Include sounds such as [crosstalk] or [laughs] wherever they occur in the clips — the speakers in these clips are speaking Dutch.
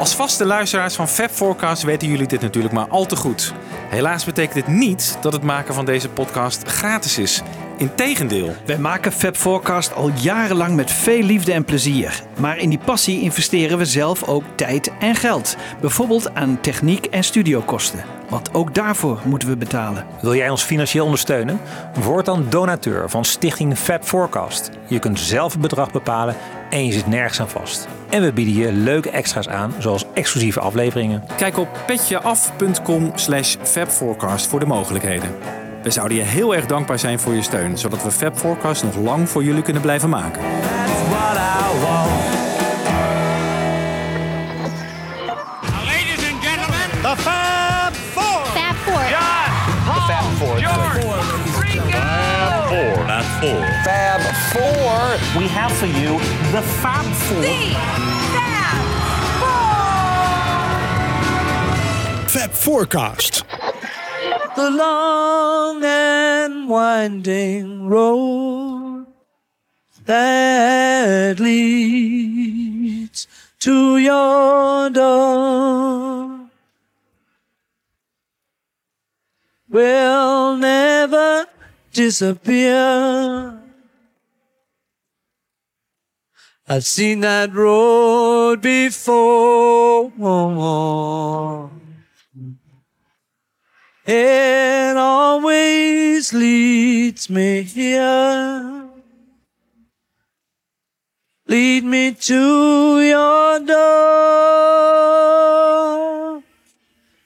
Als vaste luisteraars van Fab Forecast weten jullie dit natuurlijk maar al te goed. Helaas betekent dit niet dat het maken van deze podcast gratis is. Integendeel. Wij maken Fab Forecast al jarenlang met veel liefde en plezier. Maar in die passie investeren we zelf ook tijd en geld. Bijvoorbeeld aan techniek en studiokosten. Want ook daarvoor moeten we betalen. Wil jij ons financieel ondersteunen? Word dan donateur van Stichting Fab Forecast. Je kunt zelf het bedrag bepalen en je zit nergens aan vast. En we bieden je leuke extra's aan, zoals exclusieve afleveringen. Kijk op petjeaf.com slash fabforecast voor de mogelijkheden. We zouden je heel erg dankbaar zijn voor je steun, zodat we Fab Forecast nog lang voor jullie kunnen blijven maken. That's what I want. Fab Four. We have for you the Fab Four. Fab Forecast. The long and winding road that leads to your door will never disappear. I've seen that road before. It always leads me here. Lead me to your door.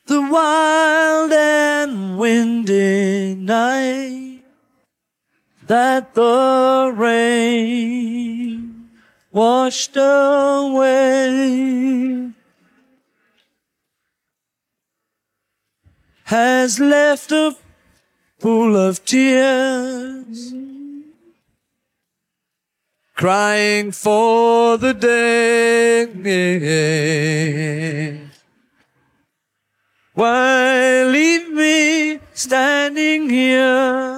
The wild and windy night that the rain washed away. has left a pool of tears, crying for the day. Why leave me standing here?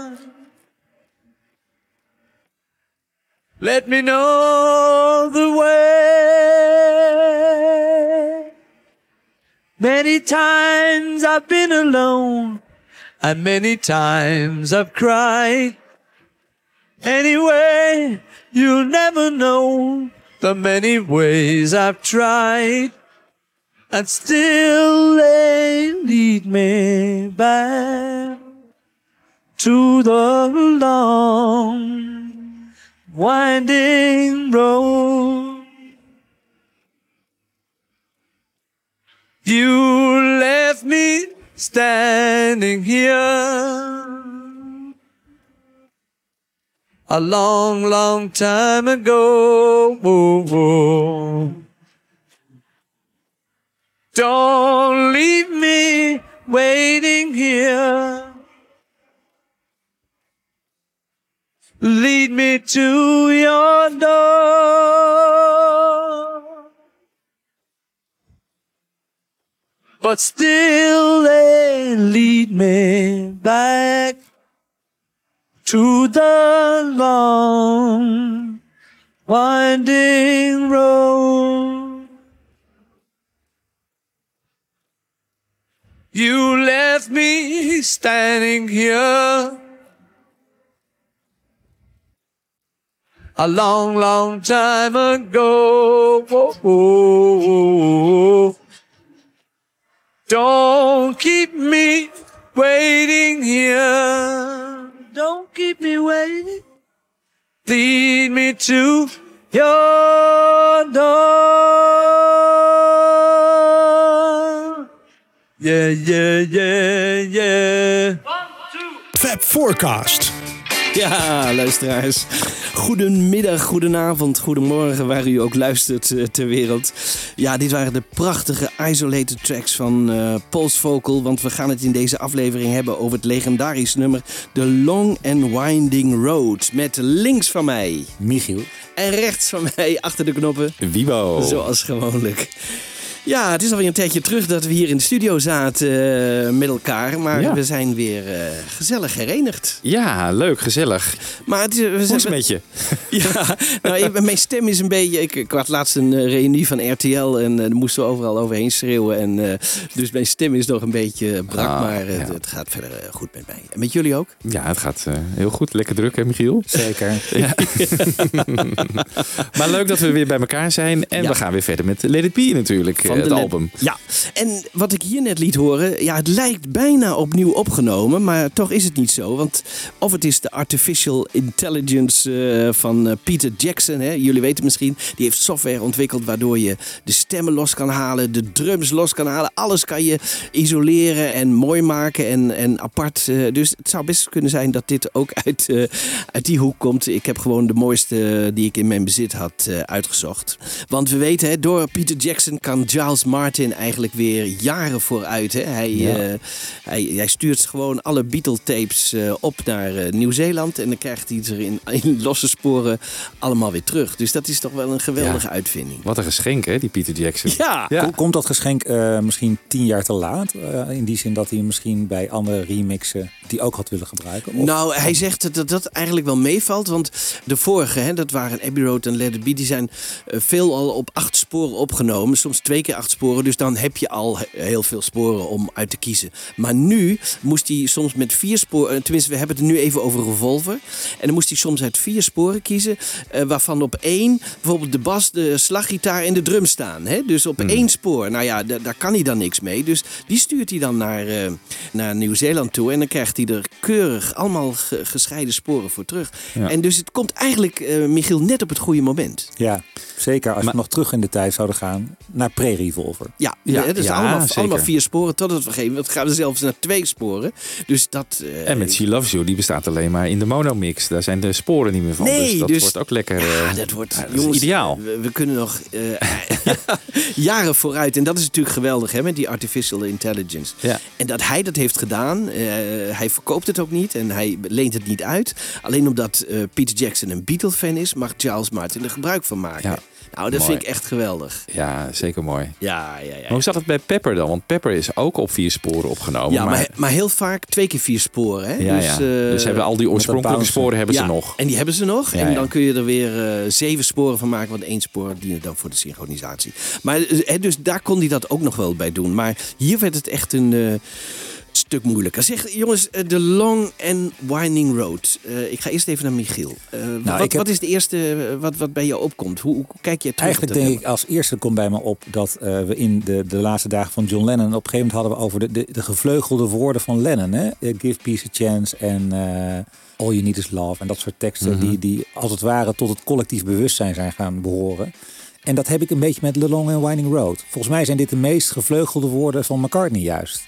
Let me know the way. Many times I've been alone, and many times I've cried. Anyway, you'll never know the many ways I've tried, and still they lead me back to the long, winding road. You left me standing here a long, long time ago. Don't leave me waiting here. Lead me to your door. but still they lead me back to the long winding road. You left me standing here a long, long time ago. Don't keep me waiting here. Don't keep me waiting. Lead me to your door. Yeah, yeah, yeah, yeah. One, two. Fab Forecast. Ja, luisteraars. Goedemiddag, goedenavond, goedemorgen, waar u ook luistert eh, ter wereld. Ja, dit waren de prachtige isolated tracks van eh Pulse Vocal. Want we gaan het in deze aflevering hebben over het legendarisch nummer The Long and Winding Road. Met links van mij Michiel. en rechts van mij achter de knoppen. Wibo. Zoals gewoonlijk. Ja, het is alweer een tijdje terug dat we hier in de studio zaten eh, met elkaar. Maar Ja. we zijn weer eh, gezellig herenigd. Ja, leuk, gezellig. Maar het is, we Hoe is zijn het met je? [laughs] Ja, nou, ik- mijn stem is een beetje... Ik, ik had laatst een eh, reunie van RTL en daar moesten we overal overheen schreeuwen. En, eh, dus mijn stem is nog een beetje brak, Ah, maar het, ja. het gaat verder goed met mij. En met jullie ook? Ja, het gaat eh, heel goed. Lekker druk, hè, Michiel? Zeker. [laughs] [laughs] Maar leuk dat we weer bij elkaar zijn. En Ja. we gaan weer verder met Let It Be natuurlijk, Van het album. Ja, en wat ik hier net liet horen, ja, het lijkt bijna opnieuw opgenomen, maar toch is het niet zo. Want of het is de artificial intelligence eh, van eh, Peter Jackson, hè, jullie weten misschien, die heeft software ontwikkeld waardoor je de stemmen los kan halen, de drums los kan halen, alles kan je isoleren en mooi maken en, en apart. eh, dus het zou best kunnen zijn dat dit ook uit, uit die hoek komt. Ik heb gewoon de mooiste die ik in mijn bezit had uitgezocht. Want we weten, hè, door Peter Jackson kan Giles Martin eigenlijk weer jaren vooruit. Hè. Hij, Ja. eh, hij, hij stuurt gewoon alle Beatle-tapes eh, op naar eh, Nieuw-Zeeland. En dan krijgt hij ze in, in losse sporen allemaal weer terug. Dus dat is toch wel een geweldige uitvinding. Wat een geschenk, hè, die Peter Jackson. Ja, Ja. Kom- Komt dat geschenk eh, misschien tien jaar te laat? Eh, in die zin dat hij misschien bij andere remixen die ook had willen gebruiken? Of- Nou, hij zegt dat- dat eigenlijk wel meevalt. Want de vorige, hè, dat waren Abbey Road en Let It Be... die zijn veel al op acht sporen opgenomen. Soms twee keer acht sporen. Dus dan heb je al he- heel veel sporen om uit te kiezen. Maar nu moest hij soms met vier sporen... Tenminste, we hebben het nu even over Revolver. En dan moest hij soms uit vier sporen kiezen... eh, waarvan op één bijvoorbeeld de bas, de slaggitaar en de drum staan. Hè? Dus op één spoor. Nou ja, da- daar kan hij dan niks mee. Dus die stuurt hij dan naar, eh, naar Nieuw-Zeeland toe. En dan krijgt hij er keurig allemaal ge- gescheiden sporen voor terug. Ja. En dus het komt eigenlijk, eh, Michiel, net op het goede moment. Ja, zeker als Maar- we nog terug in de tijd zouden gaan naar pre-revolver. Ja, Ja, het is ja, allemaal, allemaal vier sporen. Totdat we geven, het gaan we zelfs naar twee sporen. Dus dat... eh, En met She Loves You, die bestaat alleen maar in de monomix. Daar zijn de sporen niet meer van. Nee, dus dat dus- wordt ook lekker. Ja, eh, dat wordt ja, dat is jongens, ideaal. We, we kunnen nog eh, [laughs] jaren vooruit. En dat is natuurlijk geweldig hè, met die artificial intelligence. Ja. En dat hij dat heeft gedaan, eh, hij verkoopt het ook niet en hij leent het niet uit. Alleen omdat eh, Peter Jackson een Beatle-fan is, mag Charles Martin er gebruik van maken. Ja, nou, dat mooi. vind ik echt geweldig. Ja, zeker mooi. Ja, ja, ja. Maar hoe zat het bij Pepper dan? Want Pepper is ook op vier sporen opgenomen. Ja, maar, maar heel vaak twee keer vier sporen. Hè? ja, dus, ja. eh, dus hebben al die oorspronkelijke sporen hebben ja, ze nog. En die hebben ze nog. Ja, en ja. dan kun je er weer eh, zeven sporen van maken. Want één spoor dient dan voor de synchronisatie. Maar eh, hè, dus daar kon hij dat ook nog wel bij doen. Maar hier werd het echt een eh, stuk moeilijker. Zeg, jongens, eh, de Long and Winding Road. Eh, ik ga eerst even naar Michiel. Eh, wat, Nou, heb- wat is het eerste wat, wat bij jou opkomt? Hoe, hoe kijk je terug? Eigenlijk denk ik als eerste komt bij me op dat we in de, de laatste dagen van John Lennon op een gegeven moment hadden we over de, de, de gevleugelde woorden van Lennon. Hè? Give peace a chance en All you need is love. En dat soort teksten Mhm. die, die als het ware tot het collectief bewustzijn zijn gaan behoren. En dat heb ik een beetje met The Long and Winding Road. Volgens mij zijn dit de meest gevleugelde woorden van McCartney juist.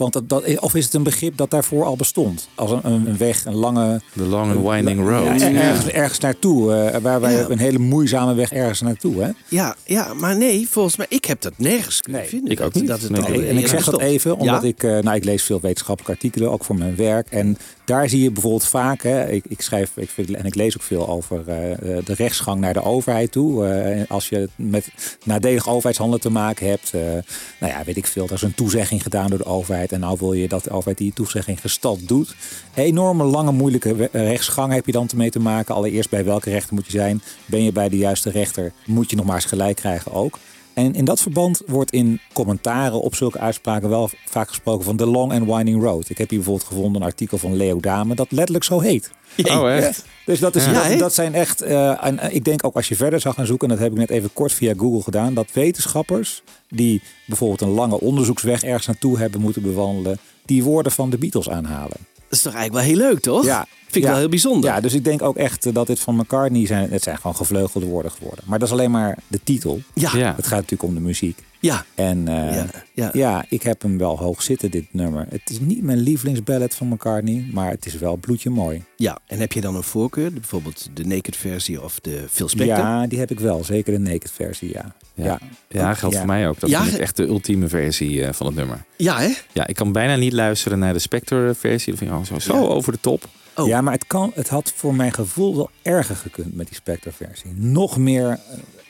Want dat, dat, of is het een begrip dat daarvoor al bestond? Als een, een weg, een lange... The Long and Winding Road. Ja, ergens, ergens naartoe. eh, waar wij Ja. een hele moeizame weg ergens naartoe. Hè? Ja, ja, maar nee, volgens mij, ik heb dat nergens kunnen Nee, vinden. ik ook dat, niet. Dat het Nee, al nee, En ik zeg dat even omdat Ja? ik, eh, nou, ik lees veel wetenschappelijke artikelen, ook voor mijn werk. En daar zie je bijvoorbeeld vaak, hè, ik, ik schrijf ik vind, en ik lees ook veel over eh, eh, de rechtsgang naar de overheid toe. Eh, en als je met nadelig overheidshandelen te maken hebt, eh, nou ja, weet ik veel, er is een toezegging gedaan door de overheid. En nou wil je dat overheid die toezegging gestald doet. Enorme lange, moeilijke rechtsgang heb je dan mee te maken. Allereerst bij welke rechter moet je zijn? Ben je bij de juiste rechter? Moet je nog maar eens gelijk krijgen ook. En in dat verband wordt in commentaren op zulke uitspraken wel vaak gesproken van The Long and Winding Road. Ik heb hier bijvoorbeeld gevonden een artikel van Leo Dame dat letterlijk zo heet. Oh, echt? Dus dat, is, Ja, dat, hè? dat zijn echt, eh, en eh, ik denk ook als je verder zou gaan zoeken, en dat heb ik net even kort via Google gedaan, dat wetenschappers die bijvoorbeeld een lange onderzoeksweg ergens naartoe hebben moeten bewandelen, die woorden van de Beatles aanhalen. Dat is toch eigenlijk wel heel leuk, toch? Ja. Vind ik Ja. wel heel bijzonder. Ja, dus ik denk ook echt eh, dat dit van McCartney zijn, het zijn gewoon gevleugelde woorden geworden. Maar dat is alleen maar de titel. Ja, ja. Ja. Het gaat natuurlijk om de muziek. Ja. En eh, Ja, ja, ja. ik heb hem wel hoog zitten, dit nummer. Het is niet mijn lievelingsballad van McCartney, maar het is wel bloedje mooi. Ja, en heb je dan een voorkeur? Bijvoorbeeld de naked versie of de Phil Spector? Ja, die heb ik wel. Zeker de naked versie, ja. Ja. Ja, geldt voor mij ook. Dat Ja, vind ik ge- echt de ultieme versie eh, van het nummer. Ja, hè? Ja, ik kan bijna niet luisteren naar de Spectre-versie. Dat vind ik oh, zo, zo Ja. over de top. Oh. Ja, maar het, kan, het had voor mijn gevoel wel erger gekund met die Spectre-versie. Nog meer eh,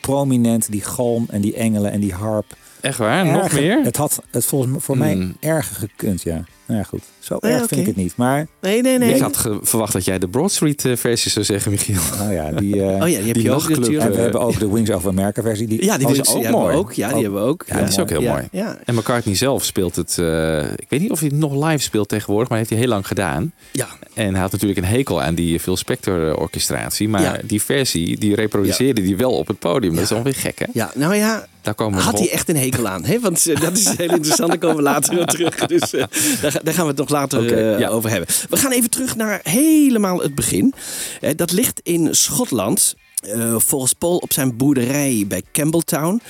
prominent, die galm en die engelen en die harp. Echt waar? Nog meer? Het had het volgens mij voor mij Hmm. erger gekund, ja. Nou ja, goed. Zo erg vind ik het niet. Maar, Nee, nee, nee. Ik had verwacht dat jij de Broad Street eh, versie zou zeggen, Michiel. [laughs] nou ja, die... eh, Oh ja, die heb Die je ook natuurlijk. en we hebben ook de Wings of America versie. Die, Ja, die was is ook mooi. mooi. Ook, ja, die Ook- hebben we ook. Ja, dat is ook heel ja, mooi. Ja, En McCartney zelf speelt het... eh, ik weet niet of hij het nog live speelt tegenwoordig, maar heeft hij heel lang gedaan. ja. En hij had natuurlijk een hekel aan die Phil Spector eh, orchestratie. Maar Ja. die versie, die reproduceerde die wel op het podium. Dat is dan weer gek, hè? ja, nou ja, Daar komen we had hij echt een hekel aan. Hè? Want eh, dat is heel interessant, daar komen we later [laughs] weer terug. Dus eh, daar, daar gaan we het nog later eh, ja. over hebben. We gaan even terug naar helemaal het begin. Eh, dat ligt in Schotland. eh, volgens Paul op zijn boerderij bij Campbelltown.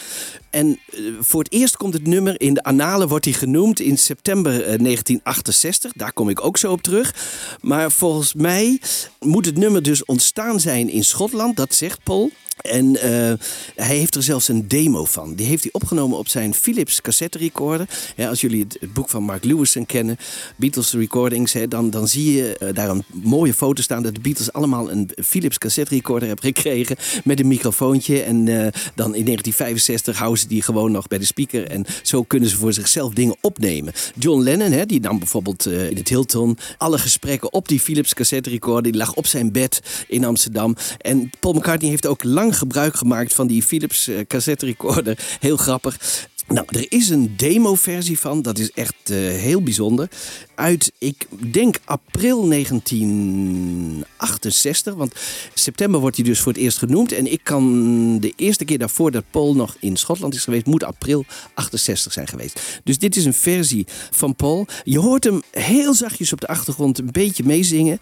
En voor het eerst komt het nummer in de annalen, wordt hij genoemd in september eh, 1968. Daar kom ik ook zo op terug. Maar volgens mij moet het nummer dus ontstaan zijn in Schotland, dat zegt Paul. En eh, hij heeft er zelfs een demo van. Die heeft hij opgenomen op zijn Philips cassette recorder. Als jullie het, boek van Mark Lewison kennen, Beatles Recordings, hè, dan, dan zie je eh, daar een mooie foto staan dat de Beatles allemaal een Philips cassette recorder hebben gekregen met een microfoontje. En eh, dan in 1965 houden ze die gewoon nog bij de speaker. En zo kunnen ze voor zichzelf dingen opnemen. John Lennon, hè, die nam bijvoorbeeld in het Hilton alle gesprekken op die Philips cassette recorder. Die lag op zijn bed in Amsterdam. En Paul McCartney heeft ook lang gebruik gemaakt van die Philips eh, cassette recorder. [laughs] Heel grappig. Nou, er is een demo-versie van. Dat is echt eh, heel bijzonder. Uit, ik denk, april 1968. Want september wordt hij dus voor het eerst genoemd. En ik kan de eerste keer daarvoor dat Paul nog in Schotland is geweest... moet april 68 zijn geweest. Dus dit is een versie van Paul. Je hoort hem heel zachtjes op de achtergrond een beetje meezingen.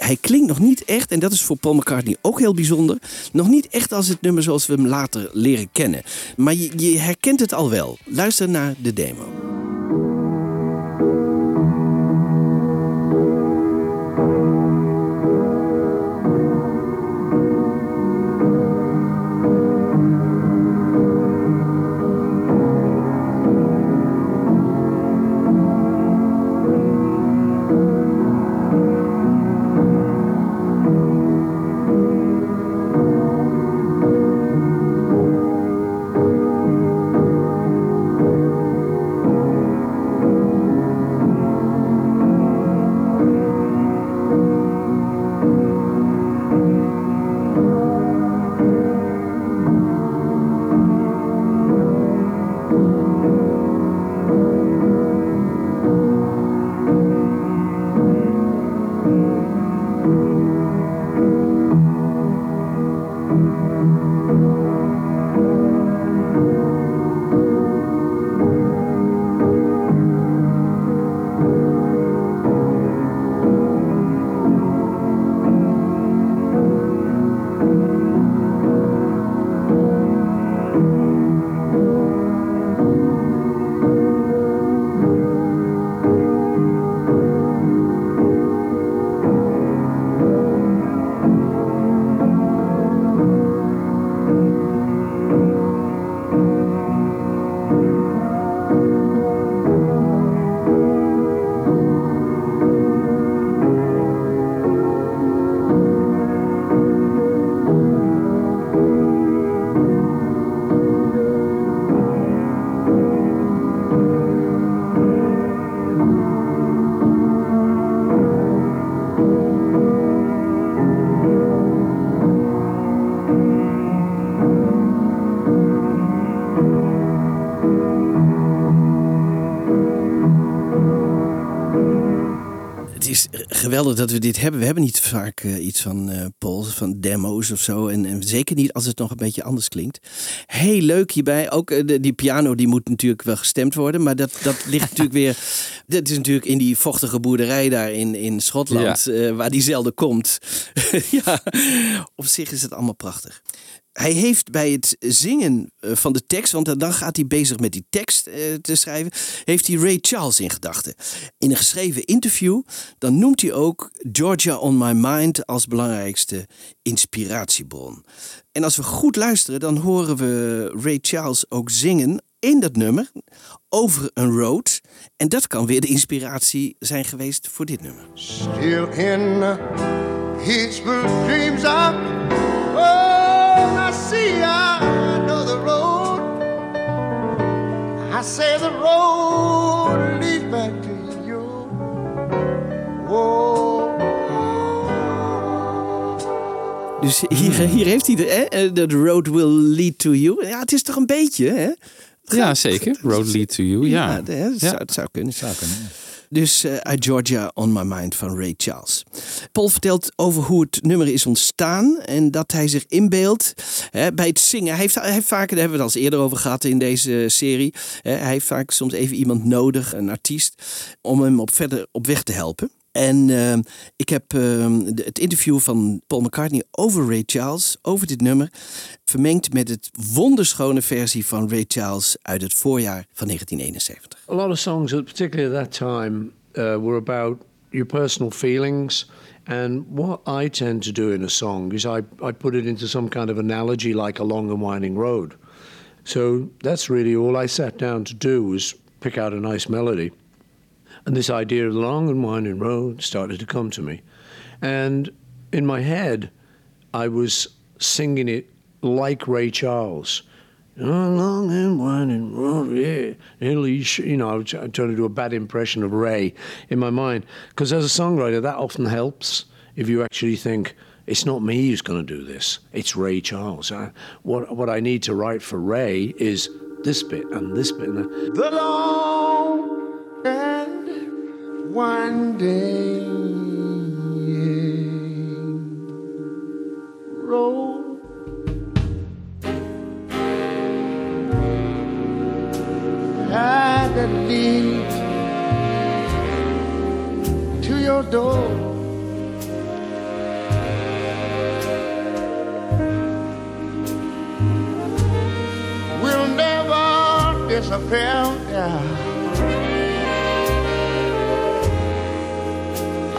Hij klinkt nog niet echt, en dat is voor Paul McCartney ook heel bijzonder, nog niet echt als het nummer zoals we hem later leren kennen. Maar je, je herkent het al wel. Luister naar de demo. Geweldig dat we dit hebben. We hebben niet vaak eh, iets van eh Paul, van demo's of zo. En, en zeker niet als het nog een beetje anders klinkt. Heel leuk hierbij. Ook eh, de, die piano die moet natuurlijk wel gestemd worden. Maar dat, dat ligt [laughs] natuurlijk weer... Dat is natuurlijk in die vochtige boerderij daar in, in Schotland. waar die zelden komt. [laughs] ja, op zich is het allemaal prachtig. Hij heeft bij het zingen eh, van de tekst, want dan gaat hij bezig met die tekst eh, te schrijven, heeft hij Ray Charles in gedachten. In een geschreven interview, dan noemt hij ook Georgia on My Mind als belangrijkste inspiratiebron. En als we goed luisteren, dan horen we Ray Charles ook zingen in dat nummer over een road. En dat kan weer de inspiratie zijn geweest voor dit nummer. Still in Pittsburgh dreams of Oh, I see I know the road I say the road leads back to you. Oh. Dus hier, hier heeft hij de, hè? eh, The road will lead to you. Ja, het is toch een beetje, hè? Ja, zeker. Road lead to you. Ja. Ja, hè, het, Zou, het zou kunnen. Dus eh uit Georgia on My Mind van Ray Charles. Paul vertelt over hoe het nummer is ontstaan en dat hij zich inbeeldt hè, bij het zingen. Hij heeft, hij daar hebben we het al eerder over gehad in deze serie. Hè, hij heeft vaak soms even iemand nodig, een artiest, om hem op verder op weg te helpen. En eh, ik heb eh, de- het interview van Paul McCartney over Ray Charles, over dit nummer, vermengd met het wonderschone versie van Ray Charles uit het voorjaar van 1971. A lot of songs, particularly at that time, uh, were about your personal feelings. And what I tend to do in a song is I, I put it into some kind of analogy like a long and winding road. So that's really all I sat down to do was pick out a nice melody. And this idea of the long and winding road started to come to me. And in my head, I was singing it like Ray Charles. Oh, long and winding road, yeah. You know, try- I'm trying to do a bad impression of Ray in my mind. Because as a songwriter, that often helps if you actually think, it's not me who's going to do this, it's Ray Charles. I, what, what I need to write for Ray is this bit and this bit. And. The long and winding road that leads to your door. Will never disappear. Yeah.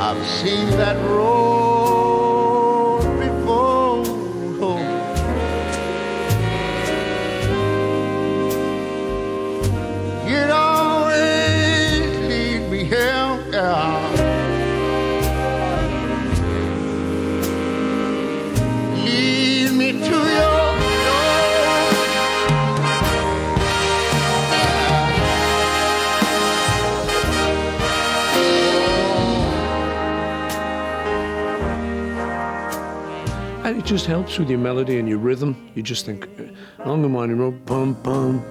I've seen that road just helps with your melody and your rhythm. You just think, uh, long and winding road, bum, bum,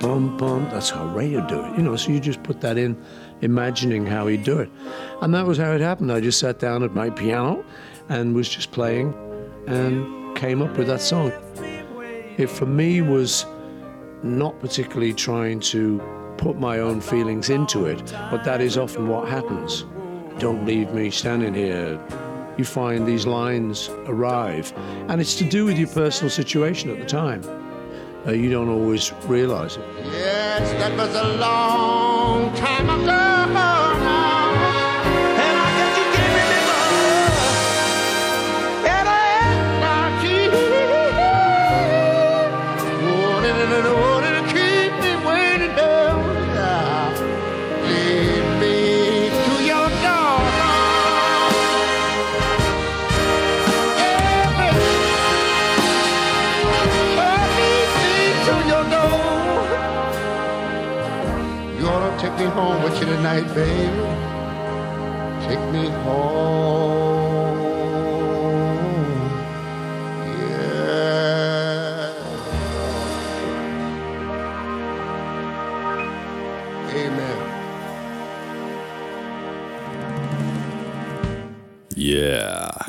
bum, bum. That's how Ray would do it, you know. So you just put that in, imagining how he'd do it. And that was how it happened. I just sat down at my piano and was just playing and came up with that song. It for me was not particularly trying to put my own feelings into it, but that is often what happens. Don't leave me standing here. You find these lines arrive, and it's to do with your personal situation at the time. Uh, you don't always realize it. Yes, that was a long time ago me home with you tonight, baby. Take me home.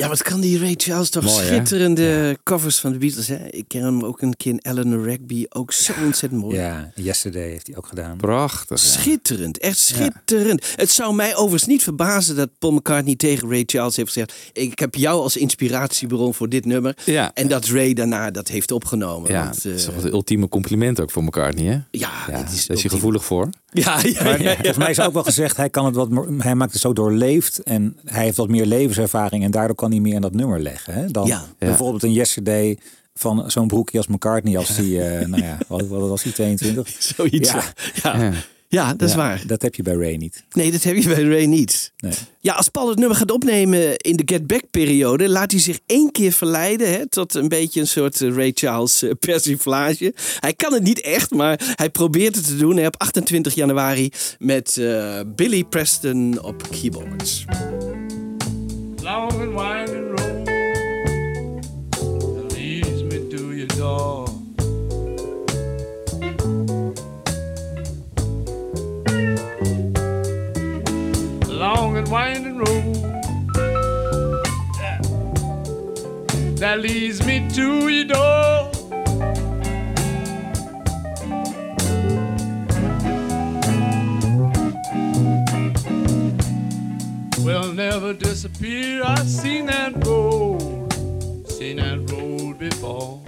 Ja, wat kan die Ray Charles toch Mooi, schitterende covers van de Beatles. Hè? Ik ken hem ook een keer in Eleanor Rigby. Ook zo ontzettend mooi. Ja, Yesterday heeft hij ook gedaan. Prachtig. ja. Schitterend, echt schitterend. Het zou mij overigens niet verbazen dat Paul McCartney tegen Ray Charles heeft gezegd: Ik heb jou als inspiratiebron voor dit nummer. Ja. En dat Ray daarna dat heeft opgenomen. Ja, Want, dat eh, is toch het ultieme compliment ook voor McCartney, hè? ja, Ja, het daar is is hij gevoelig voor. Ja, ja, Maar ja, volgens mij is ook wel gezegd, hij, kan het wat, hij maakt het zo doorleefd en hij heeft wat meer levenservaring en daardoor kan hij meer in dat nummer leggen. Hè? Dan Ja. bijvoorbeeld een Yesterday van zo'n broekje als McCartney als hij, eh, nou ja, wat, wat was hij, [laughs] 22? Zoiets. Ja. Ja. Dat is waar. Dat heb je bij Ray niet. Nee, dat heb je bij Ray niet. Nee. Ja, als Paul het nummer gaat opnemen in de Get Back-periode, laat hij zich één keer verleiden hè, tot een beetje een soort eh, Ray Charles eh, persiflage. Hij kan het niet echt, maar hij probeert het te doen hè, op 28 januari met eh, Billy Preston op keyboards. Long winding road that leads me to your door. will never disappear. I've seen that road, seen that road before.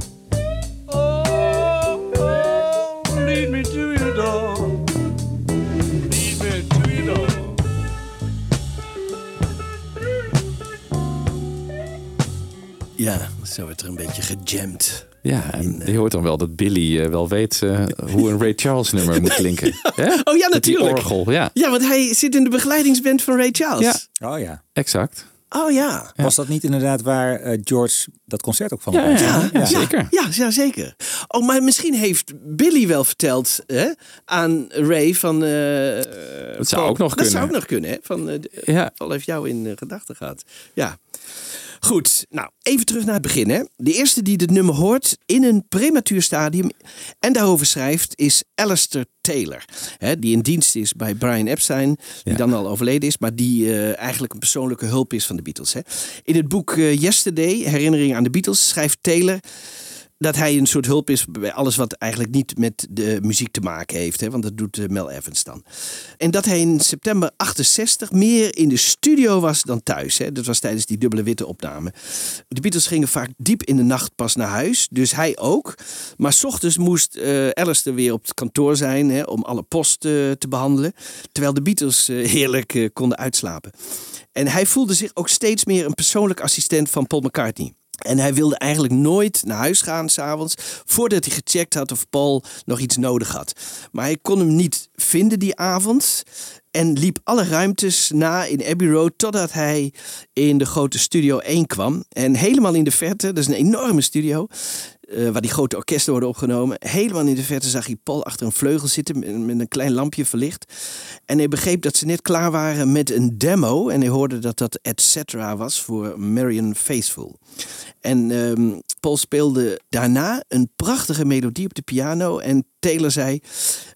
Zo wordt er een beetje gejamd. Ja, en je hoort dan wel dat Billy eh, wel weet eh, hoe een Ray Charles nummer moet klinken. [laughs] Hè? Oh ja, Met die natuurlijk. orgel, ja. Ja, want hij zit in de begeleidingsband van Ray Charles. Oh ja. Exact. Oh ja. Was dat niet inderdaad waar eh, George dat concert ook van Ja, had? ja, ja, zeker. Ja, ja, zeker. Oh, maar misschien heeft Billy wel verteld hè, aan Ray van... eh, Dat zou ook nog Dat kunnen. zou ook nog kunnen, hè? Van, Ja. Paul heeft jou in gedachten gehad. Ja. Goed, nou, even terug naar het begin. Hè. De eerste die dit nummer hoort in een prematuur stadium en daarover schrijft is Alistair Taylor. Hè, die in dienst is bij Brian Epstein, die Ja. dan al overleden is, maar die eh, eigenlijk een persoonlijke hulp is van de Beatles. Hè. In het boek eh, Yesterday, Herinneringen aan de Beatles, schrijft Taylor dat hij een soort hulp is bij alles wat eigenlijk niet met de muziek te maken heeft. Hè? Want dat doet eh, Mel Evans dan. En dat hij in september 68 meer in de studio was dan thuis. Hè? Dat was tijdens die dubbele witte opname. De Beatles gingen vaak diep in de nacht pas naar huis. Dus hij ook. Maar s ochtends moest Alistair weer op het kantoor zijn hè, om alle post eh, te behandelen. Terwijl de Beatles heerlijk konden uitslapen. En hij voelde zich ook steeds meer een persoonlijk assistent van Paul McCartney. En hij wilde eigenlijk nooit naar huis gaan s'avonds voordat hij gecheckt had of Paul nog iets nodig had. Maar hij kon hem niet vinden die avond en liep alle ruimtes na in Abbey Road totdat hij in de grote studio 1 kwam. En helemaal in de verte, dat is een enorme studio, eh, waar die grote orkesten worden opgenomen. Helemaal in de verte zag hij Paul achter een vleugel zitten met, een klein lampje verlicht. En hij begreep dat ze net klaar waren met een demo. En hij hoorde dat dat Et cetera was voor Marion Faithful. En ehm, Paul speelde daarna een prachtige melodie op de piano. En Taylor zei: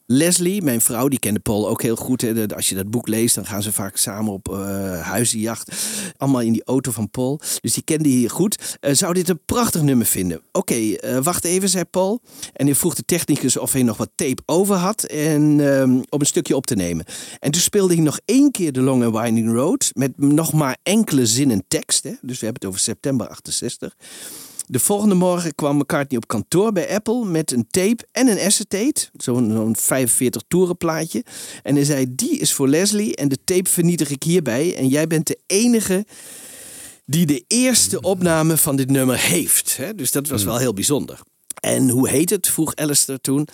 Leslie, mijn vrouw, die kende Paul ook heel goed. Hè. Als je dat boek leest, dan gaan ze vaak samen op eh huizenjacht. Allemaal in die auto van Paul. Dus die kende hij goed. Eh, zou dit een prachtig nummer vinden? Oké, eh, wacht even, zei Paul. En hij vroeg de technicus of hij nog wat tape over had. En, ehm, om een stukje op te nemen. En toen speelde hij nog één keer de Long and Winding Road. Met nog maar enkele zinnen tekst. Hè. Dus we hebben het over september 68. De volgende morgen kwam McCartney op kantoor bij Apple met een tape en een acetate. Zo'n zo'n 45 toeren plaatje. En hij zei, die is voor Leslie en de tape vernietig ik hierbij. En jij bent de enige die de eerste opname van dit nummer heeft. Dus dat was wel heel bijzonder. En hoe heet het? vroeg Alistair toen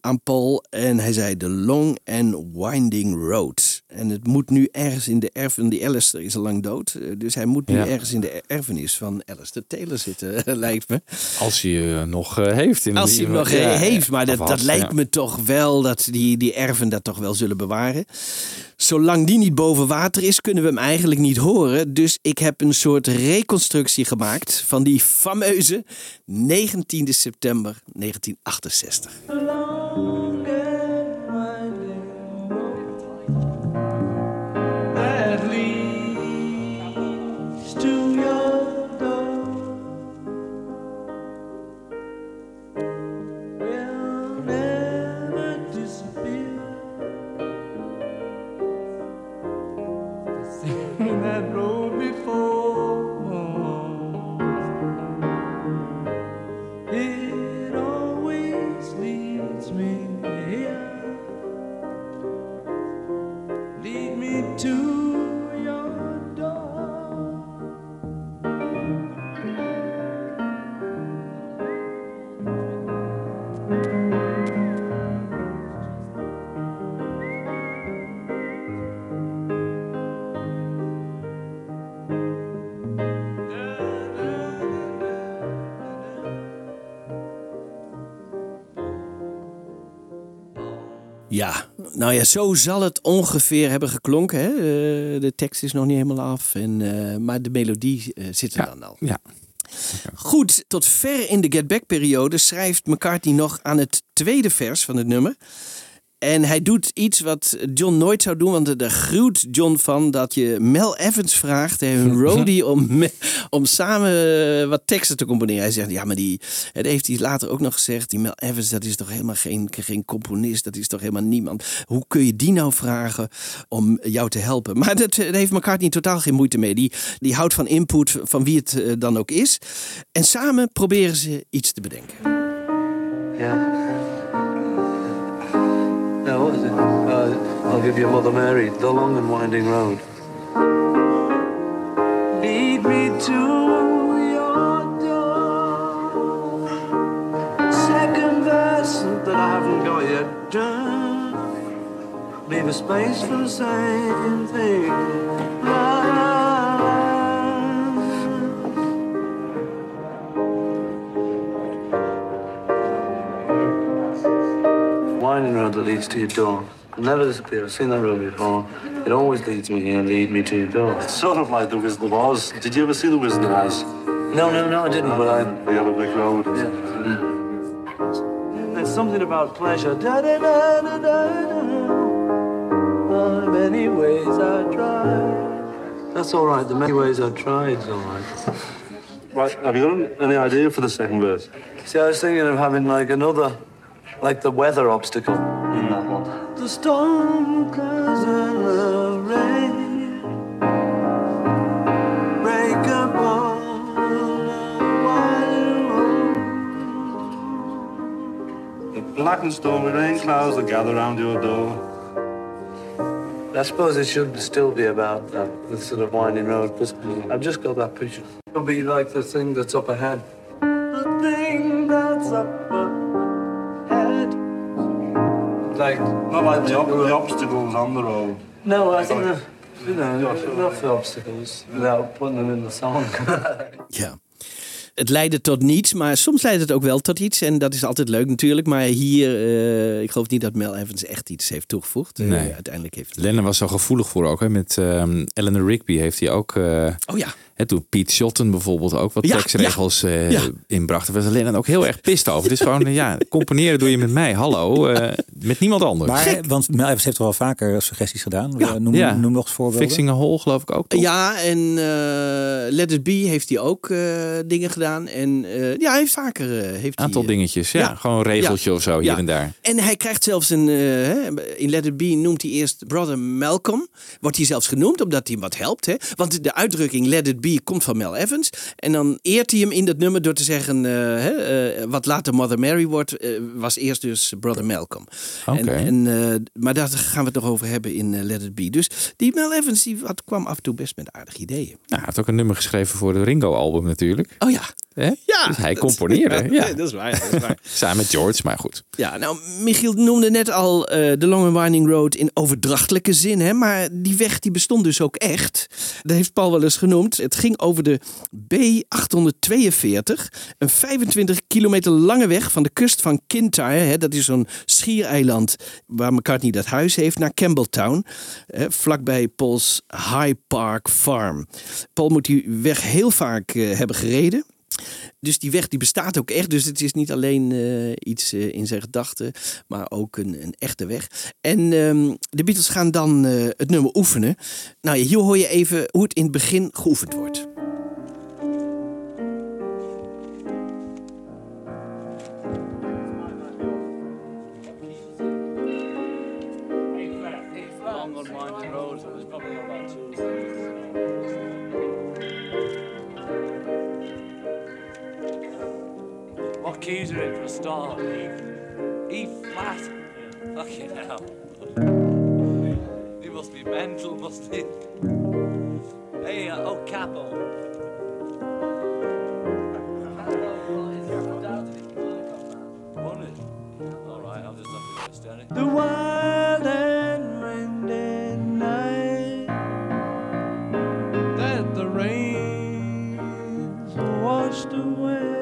aan Paul. En hij zei The Long and Winding Road. En het moet nu ergens in de erfenis. Die Alistair is al lang dood. eh, Dus hij moet nu Ja. ergens in de erfenis van Alistair Taylor zitten, [laughs] lijkt me. Als hij je nog eh, heeft. In Als hij hem nog heeft. Maar dat, had, dat lijkt ja. me toch wel dat die, die erven dat toch wel zullen bewaren. Zolang die niet boven water is, kunnen we hem eigenlijk niet horen. Dus ik heb een soort reconstructie gemaakt van die fameuze 19 september 1968. Ja, nou ja, zo zal het ongeveer hebben geklonken. Hè? Eh, de tekst is nog niet helemaal af, en, eh, maar de melodie eh, zit er dan al. Ja. Goed, tot ver in de Get Back-periode schrijft McCartney nog aan het tweede vers van het nummer. En hij doet iets wat John nooit zou doen, want daar gruwt John van dat je Mel Evans vraagt, een [laughs] roadie, om, om samen wat teksten te componeren. Hij zegt, ja, maar die, dat heeft hij later ook nog gezegd, die Mel Evans, dat is toch helemaal geen, geen componist, dat is toch helemaal niemand. Hoe kun je die nou vragen om jou te helpen? Maar dat, daar heeft McCartney totaal geen moeite mee. Die, die houdt van input, van wie het eh, dan ook is. En samen proberen ze iets te bedenken. Yeah. Now, what is it? Uh, I'll give you Mother Mary, the long and winding road. Lead me to your door. Second verse that I haven't got yet done. Leave a space for the same thing. Winding road that leads to your door. It'll never disappear. I've seen that road before. It always leads me here, lead me to your door. It's sort of like the Wizard of Oz. Did you ever see the Wizard of Oz? No, no, no, I didn't, but I. Have a big road. Mm. There's something about pleasure. Da, da, da, da, da, da. Many ways I tried. That's all right. The many ways I tried is all right. Right, have you got any idea for the second verse? See, I was thinking of having like another, like the weather obstacle in that one. The storm clouds and the rain break upon the wide The black and stormy rain clouds that gather round your door. I suppose it should still be about that, the sort of winding road, but I've just got that picture. It'll be like the thing that's up ahead. The thing that's up ahead. Like, Not like the, ob- the obstacles on the road. no, I think the, you know, enough obstacles without putting them in the song. [laughs] Ja. Het leidde tot niets, maar soms leidt het ook wel tot iets. En dat is altijd leuk natuurlijk. Maar hier, eh, ik geloof niet dat Mel Evans echt iets heeft toegevoegd. Eh, Nee. uiteindelijk heeft Lennon was zo gevoelig voor ook. Hè. Met ehm Eleanor Rigby heeft hij ook... eh, Oh ja. Hè, toen Pete Shotton bijvoorbeeld ook wat Ja, tekstregels eh, Ja. inbracht. Daar was Lennon ook heel erg pist over. Het is gewoon, eh, ja, [laughs] componeren doe je met mij. Hallo, eh, met niemand anders. Maar, want Mel Evans heeft wel vaker suggesties gedaan. Noem, Ja. noem nog eens voorbeelden. Fixing a Hole geloof ik ook. toch? Ja, en eh Let It Be heeft hij ook eh, dingen gedaan. En eh, ja, hij heeft vaker... eh, heeft aantal dingetjes. Ja, ja. gewoon een regeltje Ja. of zo hier Ja. en daar. En hij krijgt zelfs een. hè, in Let It Be noemt hij eerst Brother Malcolm. Wordt hij zelfs genoemd omdat hij hem wat helpt. Hè? Want de uitdrukking Let It Be komt van Mel Evans. En dan eert hij hem in dat nummer door te zeggen. eh, hè, eh, wat later Mother Mary wordt, eh, was eerst dus Brother Malcolm. Oké. En, en, maar daar gaan we het nog over hebben in Let It Be. Dus die Mel Evans die wat, kwam af en toe best met aardige ideeën. Nou, hij heeft ook een nummer geschreven voor de Ringo-album natuurlijk. Oh ja. Hè? Ja, Dus hij componeerde. [laughs] Ja. dat is waar. Dat is waar. [laughs] Samen met George, maar goed. Ja, nou, Michiel noemde net al eh, de Long and Winding Road in overdrachtelijke zin, hè? maar die weg die bestond dus ook echt. Dat heeft Paul wel eens genoemd. Het ging over de B842, een 25 kilometer lange weg van de kust van Kintyre, hè? dat is zo'n schiereiland waar McCartney dat huis heeft, naar Campbelltown, hè? vlakbij Paul's High Park Farm. Paul moet die weg heel vaak eh, hebben gereden. Dus die weg die bestaat ook echt. Dus het is niet alleen eh, iets eh, in zijn gedachten, maar ook een, een echte weg. En ehm, de Beatles gaan dan eh, het nummer oefenen. Nou, hier hoor je even hoe het in het begin geoefend wordt. What keys are in for a start? E, e flat. Fucking hell. He must be mental, must he? Hey, uh, oh, capo. The wild and windy night that the rains washed away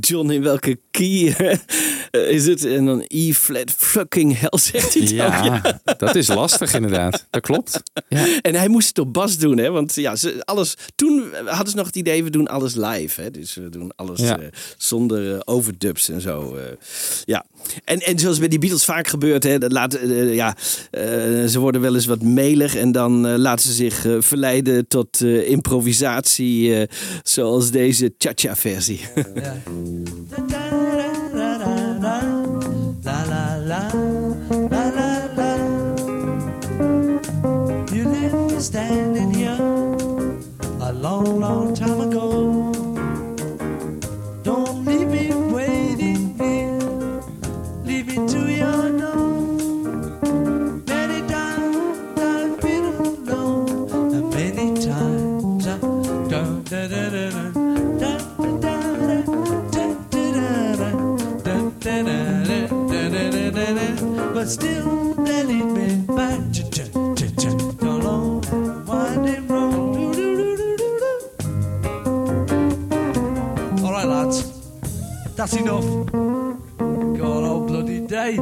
John in welke key eh, is het? En dan E flat fucking hell zegt hij dan. [laughs] Ja, dat is lastig inderdaad. Dat klopt. Ja. En hij moest het op bas doen, hè? Want ja, ze, alles. Toen hadden ze nog het idee, we doen alles live, hè? Dus we doen alles Ja. eh, zonder eh, overdubs en zo. eh. ja. En, en zoals bij die Beatles vaak gebeurt, hè? Dat laat, eh, ja, eh, ze worden wel eens wat melig en dan eh, laten ze zich eh, verleiden tot eh, improvisatie, eh, zoals deze cha-cha versie. [laughs] long, long time ago. Don't leave me waiting here, leave me to your door. Many times I've been alone, and many times I've done. But still, that ain't been back. That's enough. God, oh bloody day.